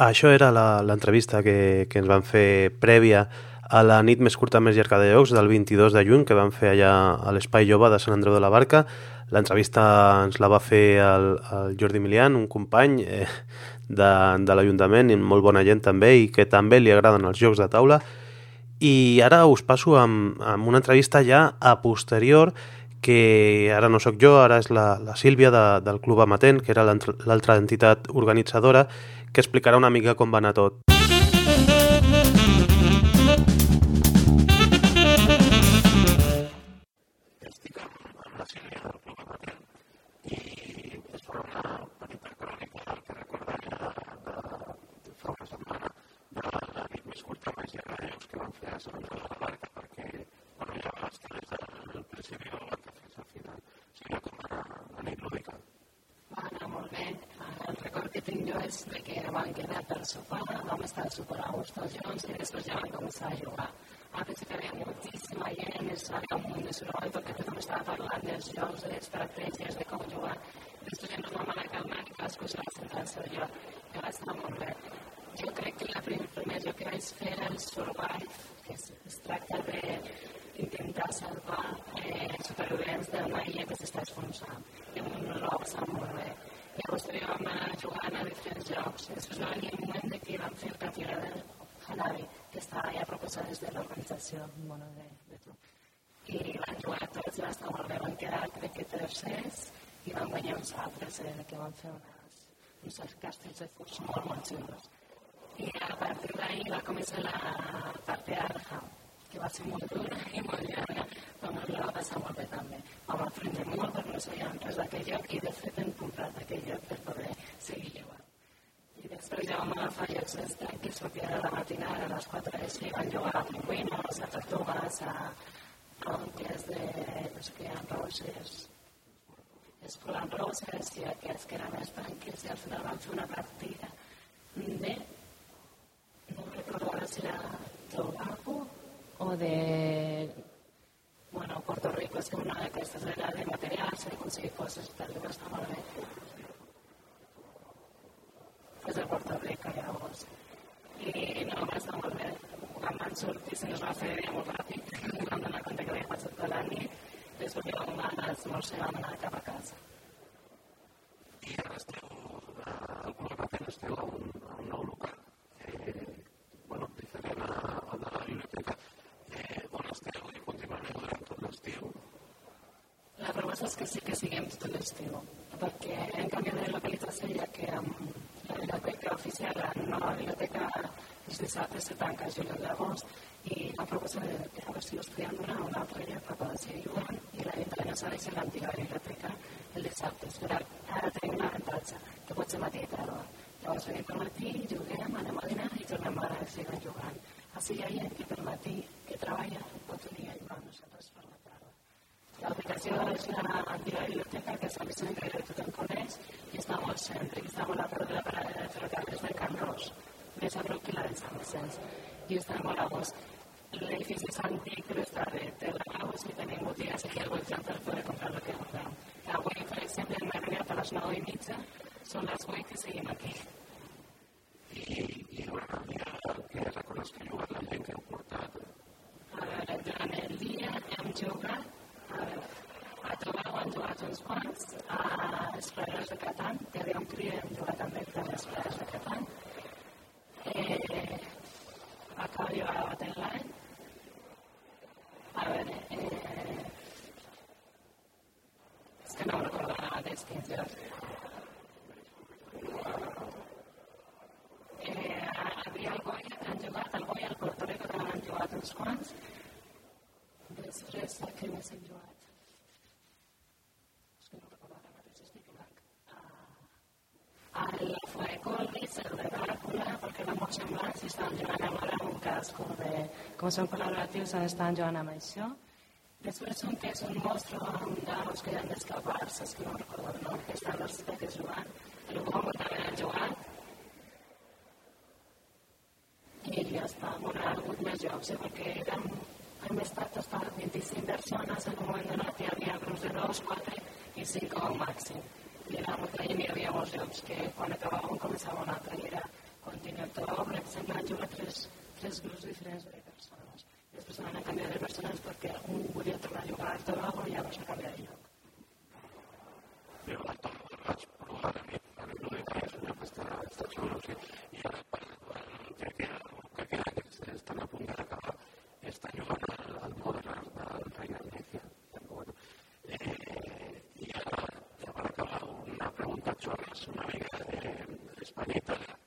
Això era la- l'entrevista que, que ens van fer prèvia a la nit més curta més llarga de llocs del 22 de juny que van fer allà a l'Espai Jove de Sant Andreu de la Barca. L'entrevista ens la va fer el, el Jordi Milian, un company eh, de, de l'Ajuntament, molt bona gent també, i que també li agraden els jocs de taula. I ara us passo amb, amb una entrevista ja a posterior que ara no sóc jo, ara és la, la Sílvia de, del Club Amatent, que era l'altra entitat organitzadora, que explicarà una mica com va anar tot. Va anar molt bé. El record que tinc jo és de que vam quedar per sopar, vam estar super a gust tots junts i després ja vam començar a jugar. A principi hi havia moltíssima gent, es havia un munt de soroll perquè tothom estava parlant dels jocs, de les estratègies, de com jugar. Després ja ens vam anar calmant i cadascú se va centrar al seu lloc. I va estar molt bé. Jo crec que el primer, primer joc que vaig fer el Survive, que es, es tracta de intentar salvar eh, supervivents d'una illa que s'està esfonsant. I un loc està molt bé. Llavors també vam anar jugant a diferents jocs. Després va venir un moment de que vam fer el partida del Hanabi, que està ja proposat des de l'organització bueno, de, de tu. I van jugar tots va estar molt bé. Van quedar, crec que tercers, i van guanyar uns altres eh, que van fer unes, uns castells de furs molt, molt xulos. I a partir d'ahir va començar la part d'Arham, que va ser molt dura i molt llarga, però ens la va passar molt bé també. Vam aprendre molt perquè no sabíem res d'aquell lloc i de fet hem comprat aquell lloc per poder seguir jugant. I després ja vam agafar llocs d'estat que sortia de la matinada a les 4 de així, van jugar a pingüinos, a tortugues, a ronques de, no sé què, a roses, escolant roses i aquests que eren més tranquils i al final van fer una partida de no recordo ara si era Tobago o de bueno, Puerto Rico, és que una d'aquestes era de materials, de aconseguir coses, tal, que està molt bé. És de Puerto Rico, llavors. I no, va estar molt bé. Quan van sortir se nos va fer dia molt ràpid, vam donar compte que havia passat tota la nit, després que vam anar a l'esmorzar i vam anar cap a casa. La proposta és que sí que siguem tot l'estiu, perquè en canvi de localització ja que amb la biblioteca oficial, la nova biblioteca, els dissabtes se tanca a juliol d'agost i la proposta de que a veure si us podíem donar un altre lloc per poder seguir jugant i la gent no s'ha deixat l'antiga biblioteca el dissabte. Però ara tenim un avantatge, que pot ser matí i tarda. Llavors venim per matí, juguem, anem a dinar i tornem a seguir jugant. Així hi ha gent que per matí que treballa pot venir a jugar amb nosaltres per la tarda. L'altre que l'estació és l'antiga biblioteca que s'ha vist que tothom coneix i està molt cèntric, està molt a prop de la parada de ferrocarrils de Can Ros, més a prop que la de Sant Vicenç. I està molt a gust. L'edifici és antic, però està bé, té lavabos i tenim botigues aquí al voltant per poder comprar el que vulgueu. Avui, per exemple, hem arribat a les 9 i mitja, són les 8 que seguim aquí. I, i durant el dia que recordes que ha jugat la gent que heu portat? A veure, durant el dia hem jugat a, a Tobago han jugat uns quants, a Esplaies de Catan, que havia un cria hem jugat també per Esplaies de Catan, eh, a Caballo a Battle a veure, eh, és que no em recordo ara mateix quins jocs. Eh, havia el Goya, que han jugat, el Goya, el Puerto Rico també han jugat uns quants, després a què més hem jugat? És que no recordo ara mateix, estic blanc. A la Fuecolis, el de Dràcula, perquè eren molt semblants i estaven jugant amb ara amb un casco de... Com són col·laboratius, estaven jugant amb això. Després un que és un monstre amb daus que han d'escapar-se, és que no recordo el nom, que estan els peques jugant. El Bombo també han jugat. I ja està, bueno, ha hagut més jocs, eh, perquè érem hem estat hasta 25 persones, en un moment donat hi havia grups de 2, 4 i 5 com a màxim. I era molta gent, hi havia molts jocs que quan acabàvem començava un altre, i era continu tot, per exemple, han jugat tres, tres grups diferents de persones. Després van a canviar de persones perquè un volia tornar a jugar a Tobago i llavors a canviar de lloc. Jo la torno, vaig provar a mi, a mi l'únic que és un lloc que està, està xulo, sí, i ara per, crec que, que queda que estan a punt d'acabar està jugant al, al Modern del Reina Venecia. Bueno, eh, I ara, ja per acabar, una pregunta xorres, una mica d'Espanya i Itàlia.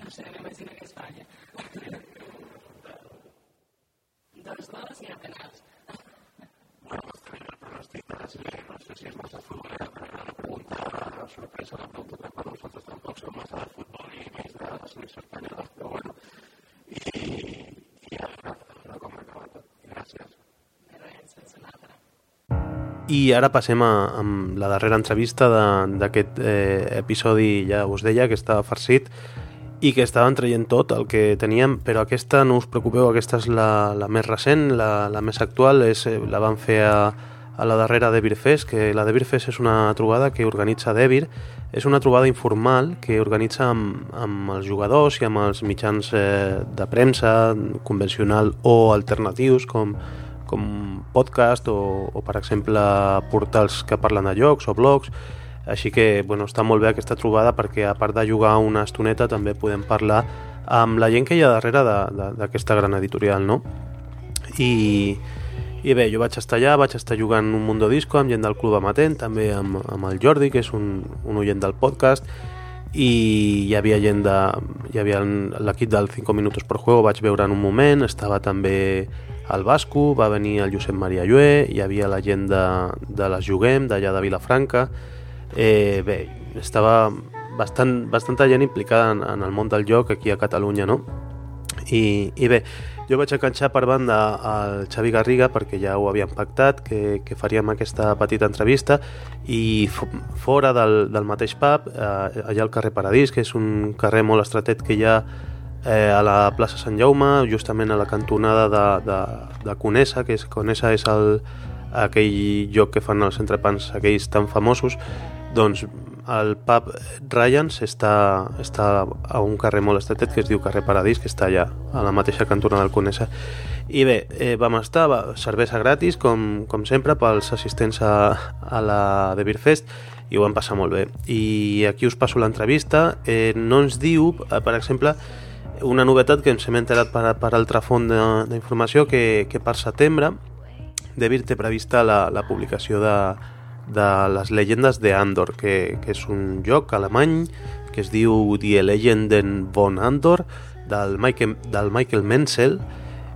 No sé, m'imagino que Espanya. dos, dos i a penals. Bueno, pues tenim el pronòstic de Brasil, no sé si és massa futbolera, però era la pregunta sorpresa, la pregunta que per nosaltres tampoc som massa de futbol i més de la selecció espanyola, però bueno, i, i ara, ara com ha acabat tot. Gràcies. I ara passem a, a la darrera entrevista d'aquest eh, episodi, ja us deia, que estava farcit i que estaven traient tot el que teníem, però aquesta, no us preocupeu, aquesta és la, la més recent, la, la més actual, és, eh, la van fer a, a la darrera Debir Fest, que la Debir Fest és una trobada que organitza Debir, és una trobada informal que organitza amb, amb els jugadors i amb els mitjans eh, de premsa convencional o alternatius com, com podcast o, o per exemple portals que parlen de jocs o blogs així que bueno, està molt bé aquesta trobada perquè a part de jugar una estoneta també podem parlar amb la gent que hi ha darrere d'aquesta gran editorial no? I, i bé, jo vaig estar allà, vaig estar jugant un Mundo Disco amb gent del Club Amatent, també amb, amb el Jordi, que és un, un oient del podcast, i hi havia gent de... hi havia l'equip del 5 minutos per juego, vaig veure en un moment, estava també el Basco, va venir el Josep Maria Llué, hi havia la gent de, de les Juguem, d'allà de Vilafranca, eh, bé, estava bastant, bastanta gent implicada en, en el món del joc aquí a Catalunya, no? I, i bé, jo vaig enganxar per banda al Xavi Garriga perquè ja ho havíem pactat, que, que faríem aquesta petita entrevista i fora del, del mateix pub, eh, allà al carrer Paradís, que és un carrer molt estratet que hi ha eh, a la plaça Sant Jaume, justament a la cantonada de, de, de Conesa, que és, Conesa és el, aquell lloc que fan els entrepans aquells tan famosos, doncs el pub Ryans està, està a un carrer molt estretet que es diu carrer Paradís, que està allà, a la mateixa cantona del Conesa. I bé, eh, vam estar, va, cervesa gratis, com, com sempre, pels assistents a, a la de Beer Fest, i ho vam passar molt bé. I aquí us passo l'entrevista. Eh, no ens diu, eh, per exemple, una novetat que ens hem enterat per, per altra font d'informació, que, que per setembre de Beer té prevista la, la publicació de, de les llegendes de Andor, que, que és un joc alemany que es diu Die Legenden von Andor, del Michael, del Michael Menzel,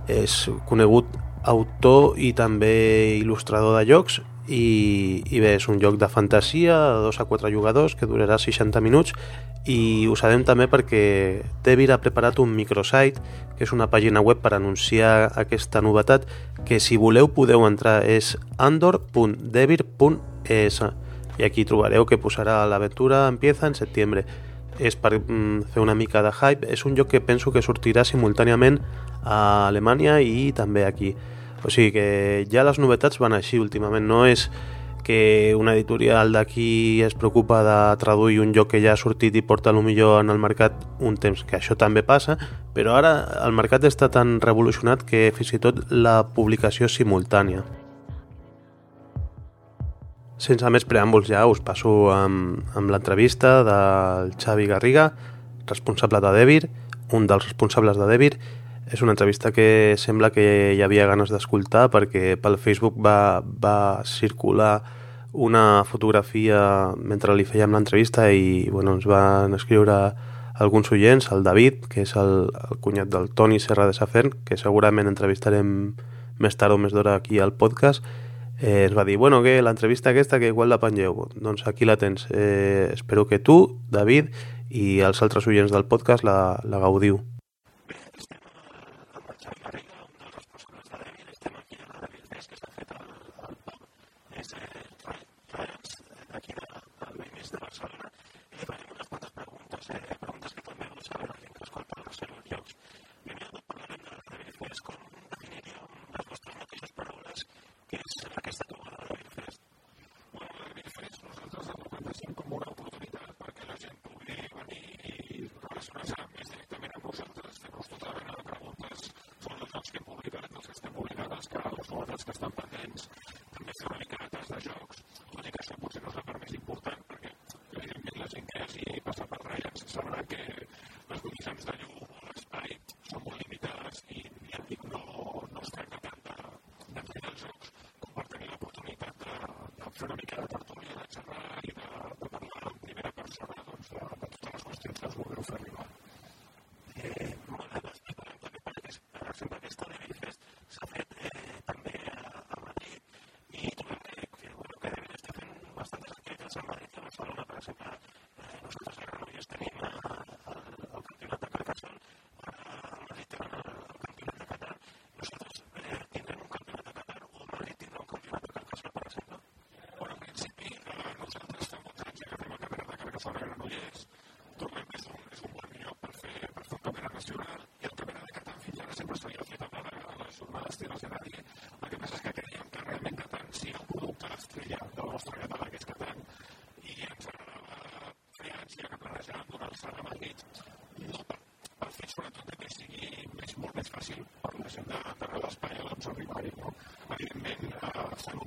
és conegut autor i també il·lustrador de jocs i, i bé, és un joc de fantasia de 2 a 4 jugadors que durarà 60 minuts. I ho sabem també perquè Devir ha preparat un microsite que és una pàgina web per anunciar aquesta novetat que si voleu podeu entrar és andor.devir.es i aquí trobareu que posarà l'aventura empieza en setembre és per mm, fer una mica de hype. És un joc que penso que sortirà simultàniament a Alemanya i també aquí o sigui que ja les novetats van així últimament, no és que una editorial d'aquí es preocupa de traduir un joc que ja ha sortit i porta lo millor en el mercat un temps, que això també passa, però ara el mercat està tan revolucionat que fins i tot la publicació és simultània. Sense més preàmbuls ja us passo amb, amb l'entrevista del Xavi Garriga, responsable de Devir, un dels responsables de Devir, és una entrevista que sembla que hi havia ganes d'escoltar perquè pel Facebook va, va circular una fotografia mentre li fèiem l'entrevista i bueno, ens van escriure alguns oients, el David, que és el, el cunyat del Toni Serra de Safern, que segurament entrevistarem més tard o més d'hora aquí al podcast, eh, ens va dir, bueno, que l'entrevista aquesta que igual la pengeu, doncs aquí la tens. Eh, espero que tu, David, i els altres oients del podcast la, la gaudiu. solo una frase para that's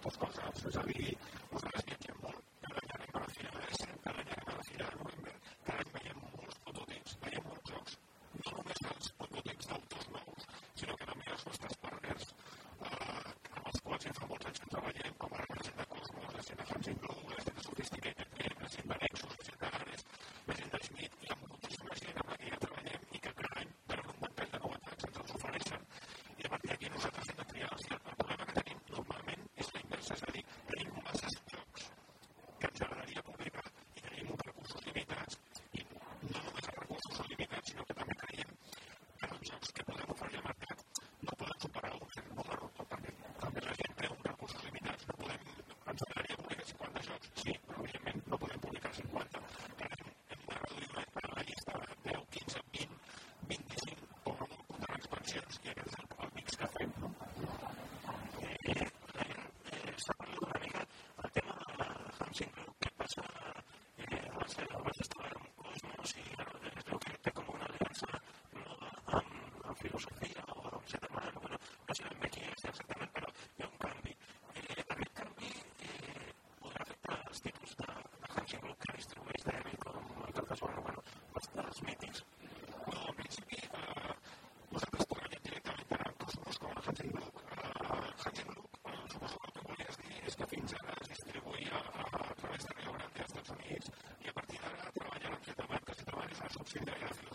comportarse absolutamente through that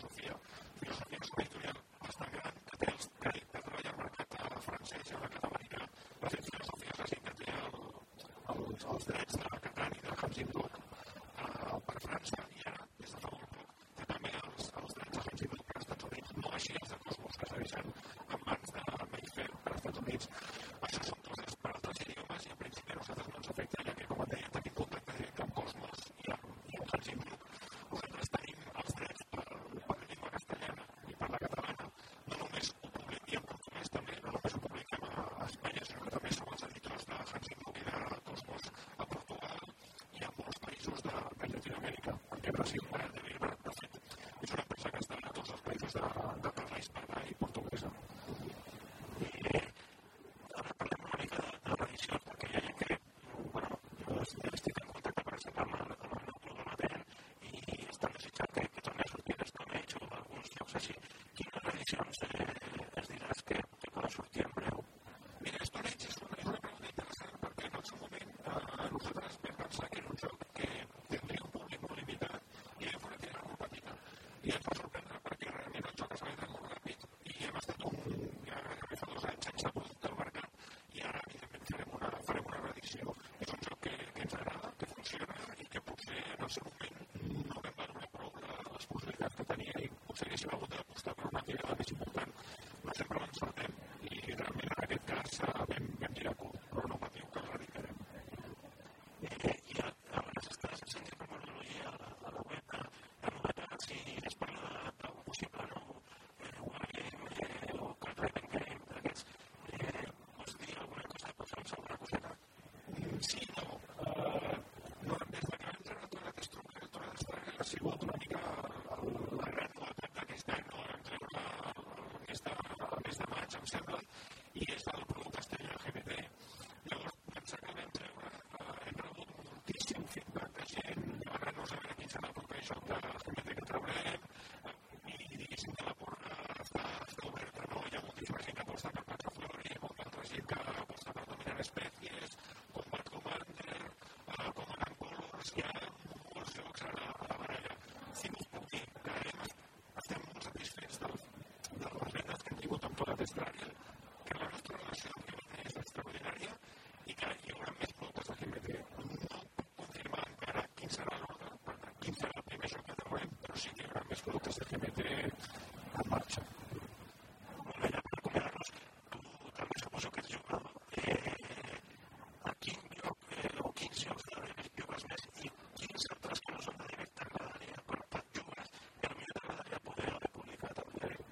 ha sigut una mica aquests productes de GMT en marxa. Bueno, ja per acomiadar-nos, tu també suposo que ets jugador. Eh, a quin lloc eh, o quins llocs de David jugues més i quins altres que no són de David t'agradaria per, per jugar i a mi t'agradaria poder haver publicat amb David?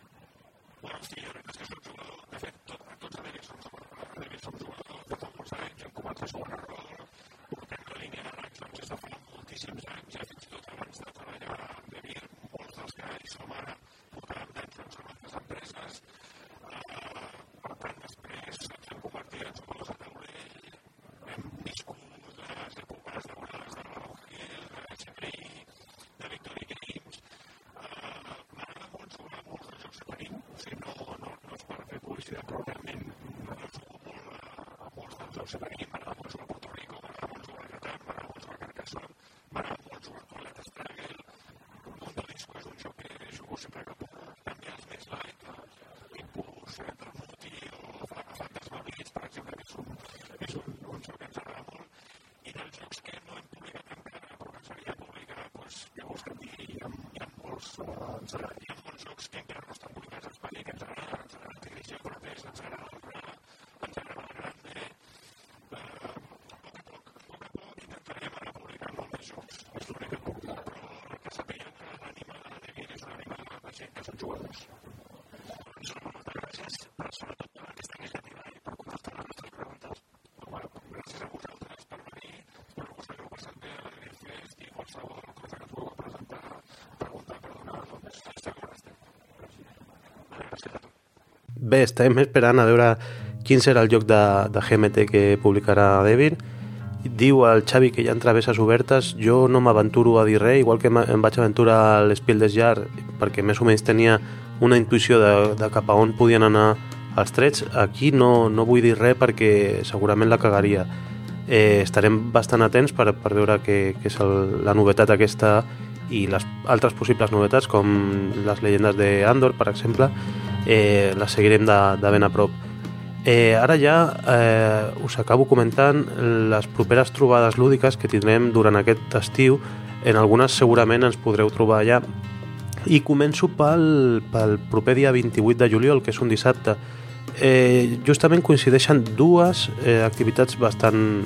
Bueno, sí, la veritat és que soc jugador, de fet, tot, tots a David som, a David som jugadors de fa molts anys, hem començat a jugar a rol, portem la línia de rangs doncs, des de fa moltíssims anys, ja fins i tot abans de treballar amb David, molts dels que hi som ara portàvem temps doncs, amb altres empreses, eh, per tant, després ens hem convertit en jugadors de taulell, hem viscut les èpoques daurades de Reloj Hill, de HPI, de Victory Games, eh, m'agrada molt jugar a molts dels jocs que tenim, o sigui, no, no, no és per fer publicitat, però realment jo jugo molt a, jocs que tenim, m'agrada molt jugar a Puerto Rico, m'agrada molt jugar a m'agrada molt jugar a Carcassonne, m'agrada molt jugar a un mundo disco és un joc que jugo sempre que puc, també els més light, o per exemple, que és un, és un, un joc que ens agrada molt, i dels jocs que no hem publicat encara, però que ens agradaria publicar, doncs, que dir, hi ha, hi ha molts, eh, ens agrada, hi ha molts jocs que encara no estan publicats a Espanya que ens agrada, ens agrada Tigris i Cortés, ens agrada el Gra, ens agrada el Grande, eh, a poc a poc, a poc a poc intentarem anar publicant molt més jocs, és l'únic que puc dir, però que sapiguem que l'ànima de David és una ànima jugadors. Gràcies, sobretot per aquesta iniciativa i per contestar les nostres preguntes. Gràcies a vosaltres per venir, que us hagueu passat bé a i qualsevol cosa que presentar, preguntar, per donar doncs, on estem. Gràcies a tu. Bé, estem esperant a veure quin serà el joc de, de GMT que publicarà David. Diu el Xavi que hi ha traveses obertes. Jo no m'aventuro a dir res, igual que em vaig aventurar a l'Spiel des Jar, perquè més o menys tenia una intuïció de, de cap a on podien anar els trets. Aquí no, no vull dir res perquè segurament la cagaria. Eh, estarem bastant atents per, per veure què, què és el, la novetat aquesta i les altres possibles novetats com les llegendes d'Andor, per exemple, eh, les seguirem de, de ben a prop. Eh, ara ja eh, us acabo comentant les properes trobades lúdiques que tindrem durant aquest estiu. En algunes segurament ens podreu trobar allà. I començo pel, pel proper dia 28 de juliol, que és un dissabte. Eh, justament coincideixen dues eh, activitats bastant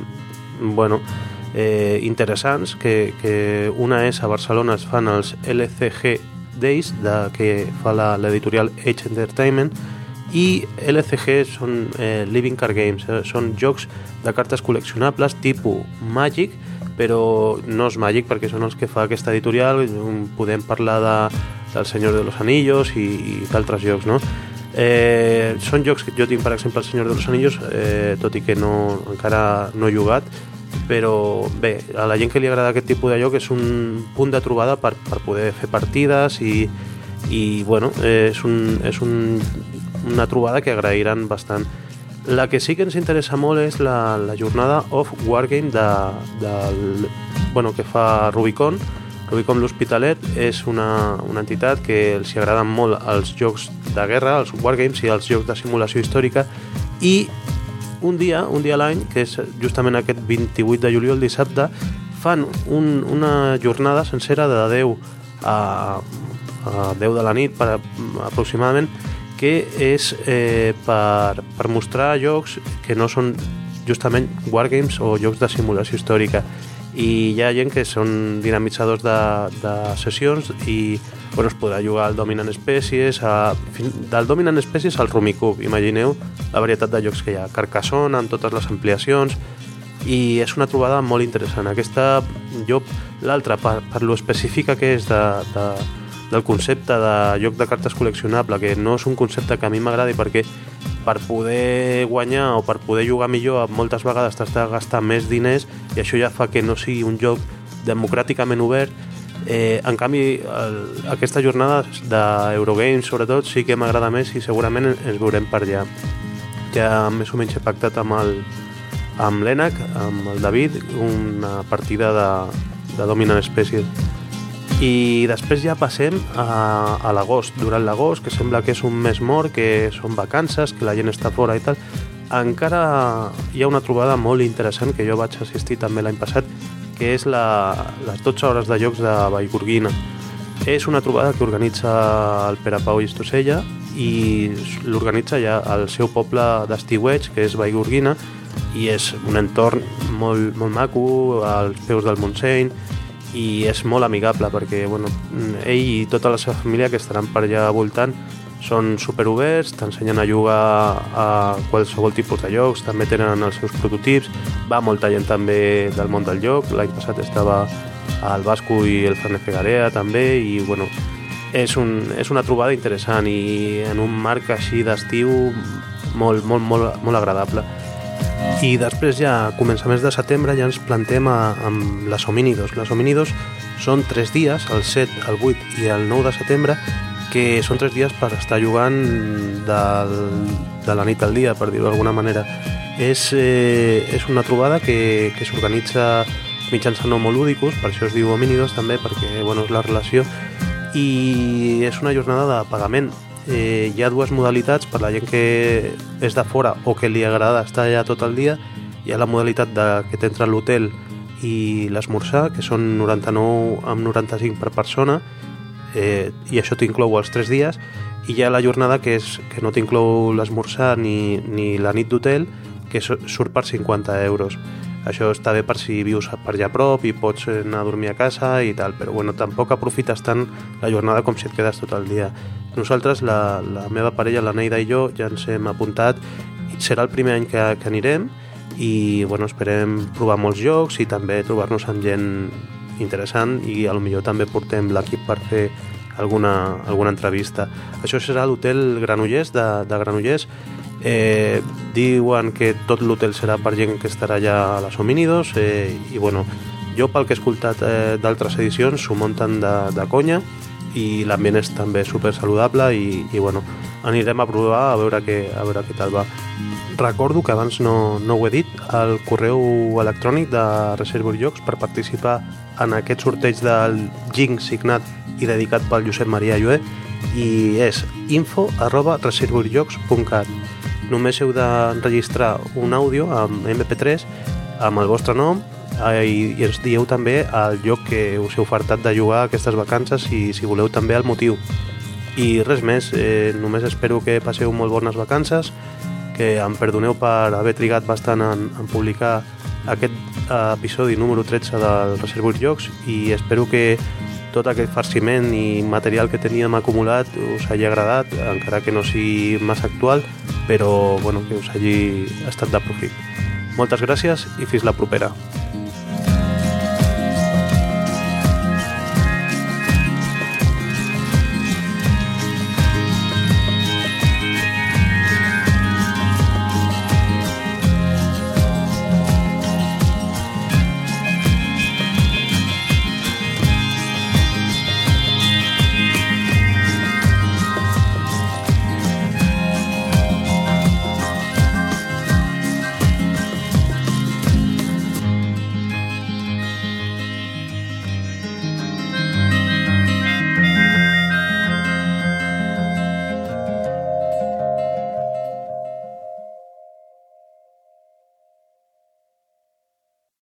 bueno, eh, interessants, que, que una és a Barcelona es fan els LCG Days, de, que fa l'editorial Age Entertainment, i LCG són eh, Living Card Games, eh, són jocs de cartes col·leccionables tipus Magic, però no és Magic perquè són els que fa aquesta editorial, podem parlar de, del Senyor de los Anillos i, i d'altres jocs, no? Eh, són jocs que jo tinc, per exemple, el Senyor de los Anillos, eh, tot i que no, encara no he jugat, però bé, a la gent que li agrada aquest tipus de joc és un punt de trobada per, per poder fer partides i, i bueno, és, un, és un, una trobada que agrairan bastant. La que sí que ens interessa molt és la, la jornada of Wargame de, del, bueno, que fa Rubicon. Rubicon l'Hospitalet és una, una entitat que els agraden molt els jocs de guerra, els Wargames i els jocs de simulació històrica i un dia, un dia a l'any, que és justament aquest 28 de juliol, dissabte, fan un, una jornada sencera de 10 a, a 10 de la nit per, aproximadament que és eh, per, per mostrar jocs que no són justament wargames o jocs de simulació històrica. I hi ha gent que són dinamitzadors de, de sessions i bueno, es podrà jugar al Dominant Species a, del Dominant Species al Rumicube imagineu la varietat de jocs que hi ha. Carcassonne amb totes les ampliacions. I és una trobada molt interessant. Aquesta, jo, l'altra per, per lo específica que és de, de, del concepte de joc de cartes col·leccionable que no és un concepte que a mi m'agradi perquè per poder guanyar o per poder jugar millor moltes vegades t'has de gastar més diners i això ja fa que no sigui un joc democràticament obert. Eh, en canvi el, aquesta jornada d'Eurogames sobretot sí que m'agrada més i segurament ens veurem per allà. Ja més o menys he pactat amb el amb l'ENAC, amb el David una partida de, de Dominant Species i després ja passem a, a l'agost. Durant l'agost, que sembla que és un mes mort, que són vacances, que la gent està fora i tal, encara hi ha una trobada molt interessant que jo vaig assistir també l'any passat, que és la, les 12 hores de jocs de Vallgorguina. És una trobada que organitza el Pere Pau Istosella i l'organitza ja al seu poble d'estiueig, que és Vallgorguina, i és un entorn molt, molt maco, als peus del Montseny, i és molt amigable perquè bueno, ell i tota la seva família que estaran per allà voltant són superoberts, t'ensenyen a jugar a qualsevol tipus de jocs, també tenen els seus prototips, va molta gent també del món del joc, l'any passat estava el Basco i el Fernet Fegarea també, i bueno, és, un, és una trobada interessant i en un marc així d'estiu molt, molt, molt, molt agradable. I després ja, a començaments de setembre, ja ens plantem a, amb les homínidos. Les homínidos són tres dies, el 7, el 8 i el 9 de setembre, que són tres dies per estar jugant del, de la nit al dia, per dir-ho d'alguna manera. És, eh, és una trobada que, que s'organitza mitjançant homolúdicos, per això es diu homínidos també, perquè bueno, és la relació, i és una jornada de pagament. Eh, hi ha dues modalitats per la gent que és de fora o que li agrada estar allà tot el dia. Hi ha la modalitat de que t'entra a l'hotel i l'esmorzar, que són 99 amb 95 per persona, eh, i això t'inclou els 3 dies, i hi ha la jornada que, és, que no t'inclou l'esmorzar ni, ni la nit d'hotel, que surt per 50 euros. Això està bé per si vius per allà a prop i pots anar a dormir a casa i tal, però bueno, tampoc aprofites tant la jornada com si et quedes tot el dia. Nosaltres, la, la meva parella, la Neida i jo, ja ens hem apuntat. Serà el primer any que, que anirem i bueno, esperem provar molts jocs i també trobar-nos amb gent interessant i a lo millor també portem l'equip per fer alguna, alguna entrevista. Això serà l'hotel Granollers de, de Granollers. Eh, diuen que tot l'hotel serà per gent que estarà allà a les homínidos eh, i bueno, jo pel que he escoltat eh, d'altres edicions s'ho munten de, de conya i l'ambient és també super saludable i, i bueno, anirem a provar a veure, què, a veure què tal va. Recordo que abans no, no ho he dit, el correu electrònic de Reservoir Jocs per participar en aquest sorteig del Ging signat i dedicat pel Josep Maria Llué i és info arroba reservoirjocs.cat només heu d'enregistrar un àudio amb MP3 amb el vostre nom i, i ens dieu també el lloc que us heu fartat de jugar aquestes vacances i si voleu també el motiu. I res més, eh, només espero que passeu molt bones vacances, que em perdoneu per haver trigat bastant en, en publicar aquest eh, episodi número 13 del Reservoir Jocs i espero que tot aquest farciment i material que teníem acumulat us hagi agradat, encara que no sigui massa actual, però bueno, que us hagi estat de profit. Moltes gràcies i fins la propera.